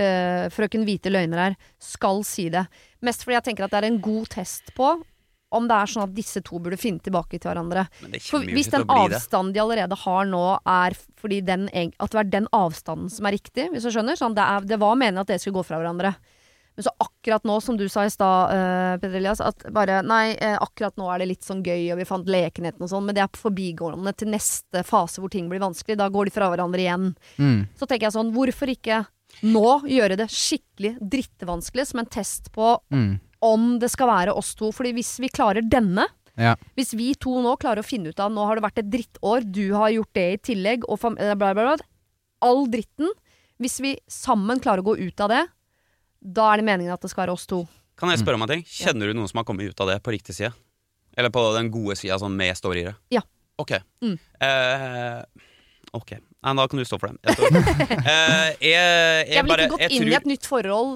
eh, frøken Hvite løgner her skal si det. Mest fordi jeg tenker at det er en god test på om det er sånn at disse to burde finne tilbake til hverandre. For hvis den avstanden de allerede har nå, er fordi den, at det er den avstanden som er riktig, hvis du skjønner. Sånn, det, er, det var meningen at dere skulle gå fra hverandre. Men så akkurat nå, som du sa i stad, uh, Peder Elias, at bare Nei, eh, akkurat nå er det litt sånn gøy, og vi fant lekenheten og sånn, men det er forbigående til neste fase hvor ting blir vanskelig. Da går de fra hverandre igjen. Mm. Så tenker jeg sånn, hvorfor ikke nå gjøre det skikkelig drittvanskelig som en test på Mm. om det skal være oss to? Fordi hvis vi klarer denne Ja. hvis vi to nå klarer å finne ut av Nå har det vært et drittår, du har gjort det i tillegg, og eh, bla, bla, bla. All dritten. Hvis vi sammen klarer å gå ut av det, da er det meningen at det skal være oss to. Kan jeg spørre om en ting? Kjenner du noen som har kommet ut av det på riktig side? Eller på den gode sida, sånn med storyere? Ja. Ok. Mm. Eh, ok. Nei, da kan du stå for dem Jeg. *laughs* Eh, jeg, jeg, Jeg ville ikke gått jeg inn tror, i et nytt forhold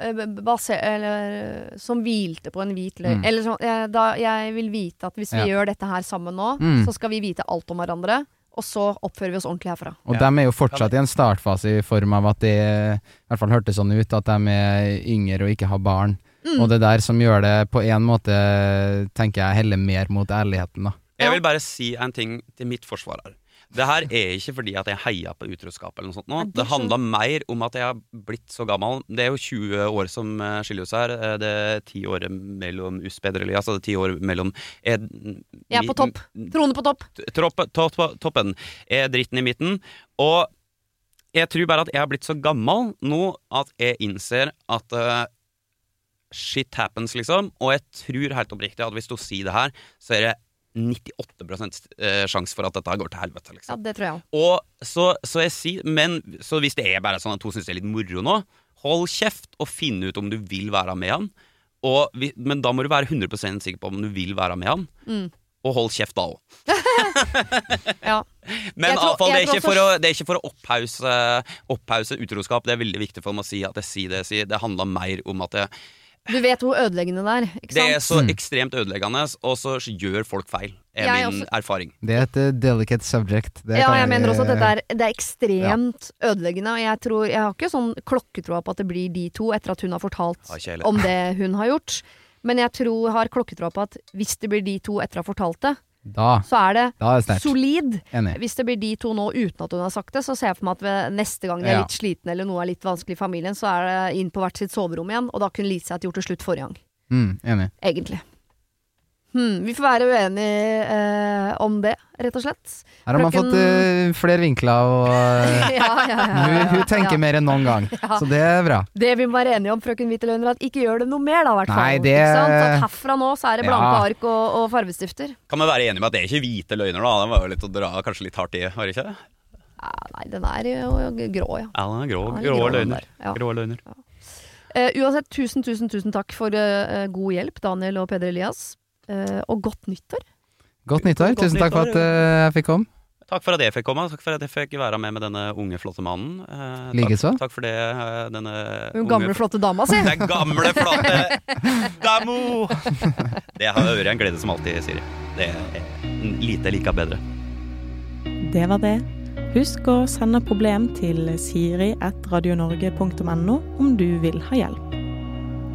eh, baser, eller, som hvilte på en hvit løgn. Mm. Eller sånn, jeg, da jeg vil vite at hvis vi Ja. gjør dette her sammen nå, Mm. så skal vi vite alt om hverandre, og så oppfører vi oss ordentlig herfra. Og Ja. de er jo fortsatt i en startfase i form av at de i hvert fall hørtes sånn ut, at de er yngre og ikke har barn. Mm. Og det der som gjør det på en måte, tenker jeg, heller mer mot ærligheten, da. jeg vil bare si en ting til mitt forsvar her. Det her er ikke fordi at jeg heia på utroskap eller noe sånt nå. Det Det handla mer om at jeg har blitt så gammel. Det er jo 20 år som eh, skiller oss her. Eh, Det er ti år mellom us bedre eller altså det er ti år mellom er, Jeg er på topp. Trone på topp. Tropp, topp, toppen er dritten i midten. Og jeg tror bare at jeg har blitt så gammel nå at jeg innser at uh, shit happens, liksom. Og jeg tror helt oppriktig at hvis du sier det her, så er det 98 eh, sjanse for at dette går til helvete, Ja, liksom. det tror jeg. Og så, så jeg sier Men så hvis det er bare sånn at hun syns det er litt moro nå, hold kjeft og finn ut om du vil være med han. Og men da må du være 100% sikker på om du vil være med han. Mm. Og hold kjeft da òg. *laughs* Ja. Men tror- avfall, det, er jeg ikke for å- det er ikke for å opphause, opphause utroskap. Det er veldig viktig for meg å si at jeg sier det jeg sier. Det handler mer om at det, Du vet hvor ødeleggende det er, ikke det er så Mm. ekstremt ødeleggende, og så gjør folk feil. Er Jeg min også- erfaring. Det er et eh, delicate subject. Det Ja, jeg mener også at dette er, det er ekstremt ødeleggende. Og jeg tror Jeg har ikke sånn klokketroa på at det blir de to, etter at hun har fortalt ja, om det hun har gjort. Men jeg tror har klokketroa på at hvis det blir de to etter å ha fortalt det, Da, så er det det solid. Enig. Hvis det blir de to nå uten at hun har sagt det, så ser jeg for meg at neste gang de er Ja. litt slitne eller noe er litt vanskelig i familien, så er det inn på hvert sitt soverom igjen. Og da kunne Lise hatt gjort det slutt forrige gang. Mm, enig. Egentlig. Hmm, vi får være uenige eh, om det, rett og slett. Her har man fått uh, flere vinkler, og *laughs* uh, ja, ja, ja, hun, ja, hun tenker ja. mer enn noen gang. *laughs* Ja. Så det er bra. Det vi må være enige om, frøken Hvite Løgner, at ikke gjør det noe mer, da, i hvert fall. Nei, det- Ikke sant? At herfra nå så er det blanke Ja. ark og, og farvestifter. Kan vi være enige med at det er ikke hvite løgner, da? Den var jo litt å dra kanskje litt hardt i, var det ikke? Ja, nei, den er jo grå, ja. Ja, den er grå, Ja, den er grå grå, løgner. Ja. Grå løgner. Uh, uansett, tusen, tusen, tusen takk for eh, god hjelp, Daniel og Peder Elias. Eh, og godt nyttår. Godt nyttår. Godt Tusen takk for at eh, jeg fikk komme. Takk for at jeg fikk komme. Takk for at jeg fikk være med med denne unge, flotte mannen. Eh, Likeså. Takk, takk for det, eh, denne Hun unge, gamle, flotte dama si. Den gamle, flotte *laughs* Damo! Det har vært en glede som alltid, Siri. Det er lite like bedre. Det var det. Husk å sende problem til siri.radionorge.no om du vil ha hjelp.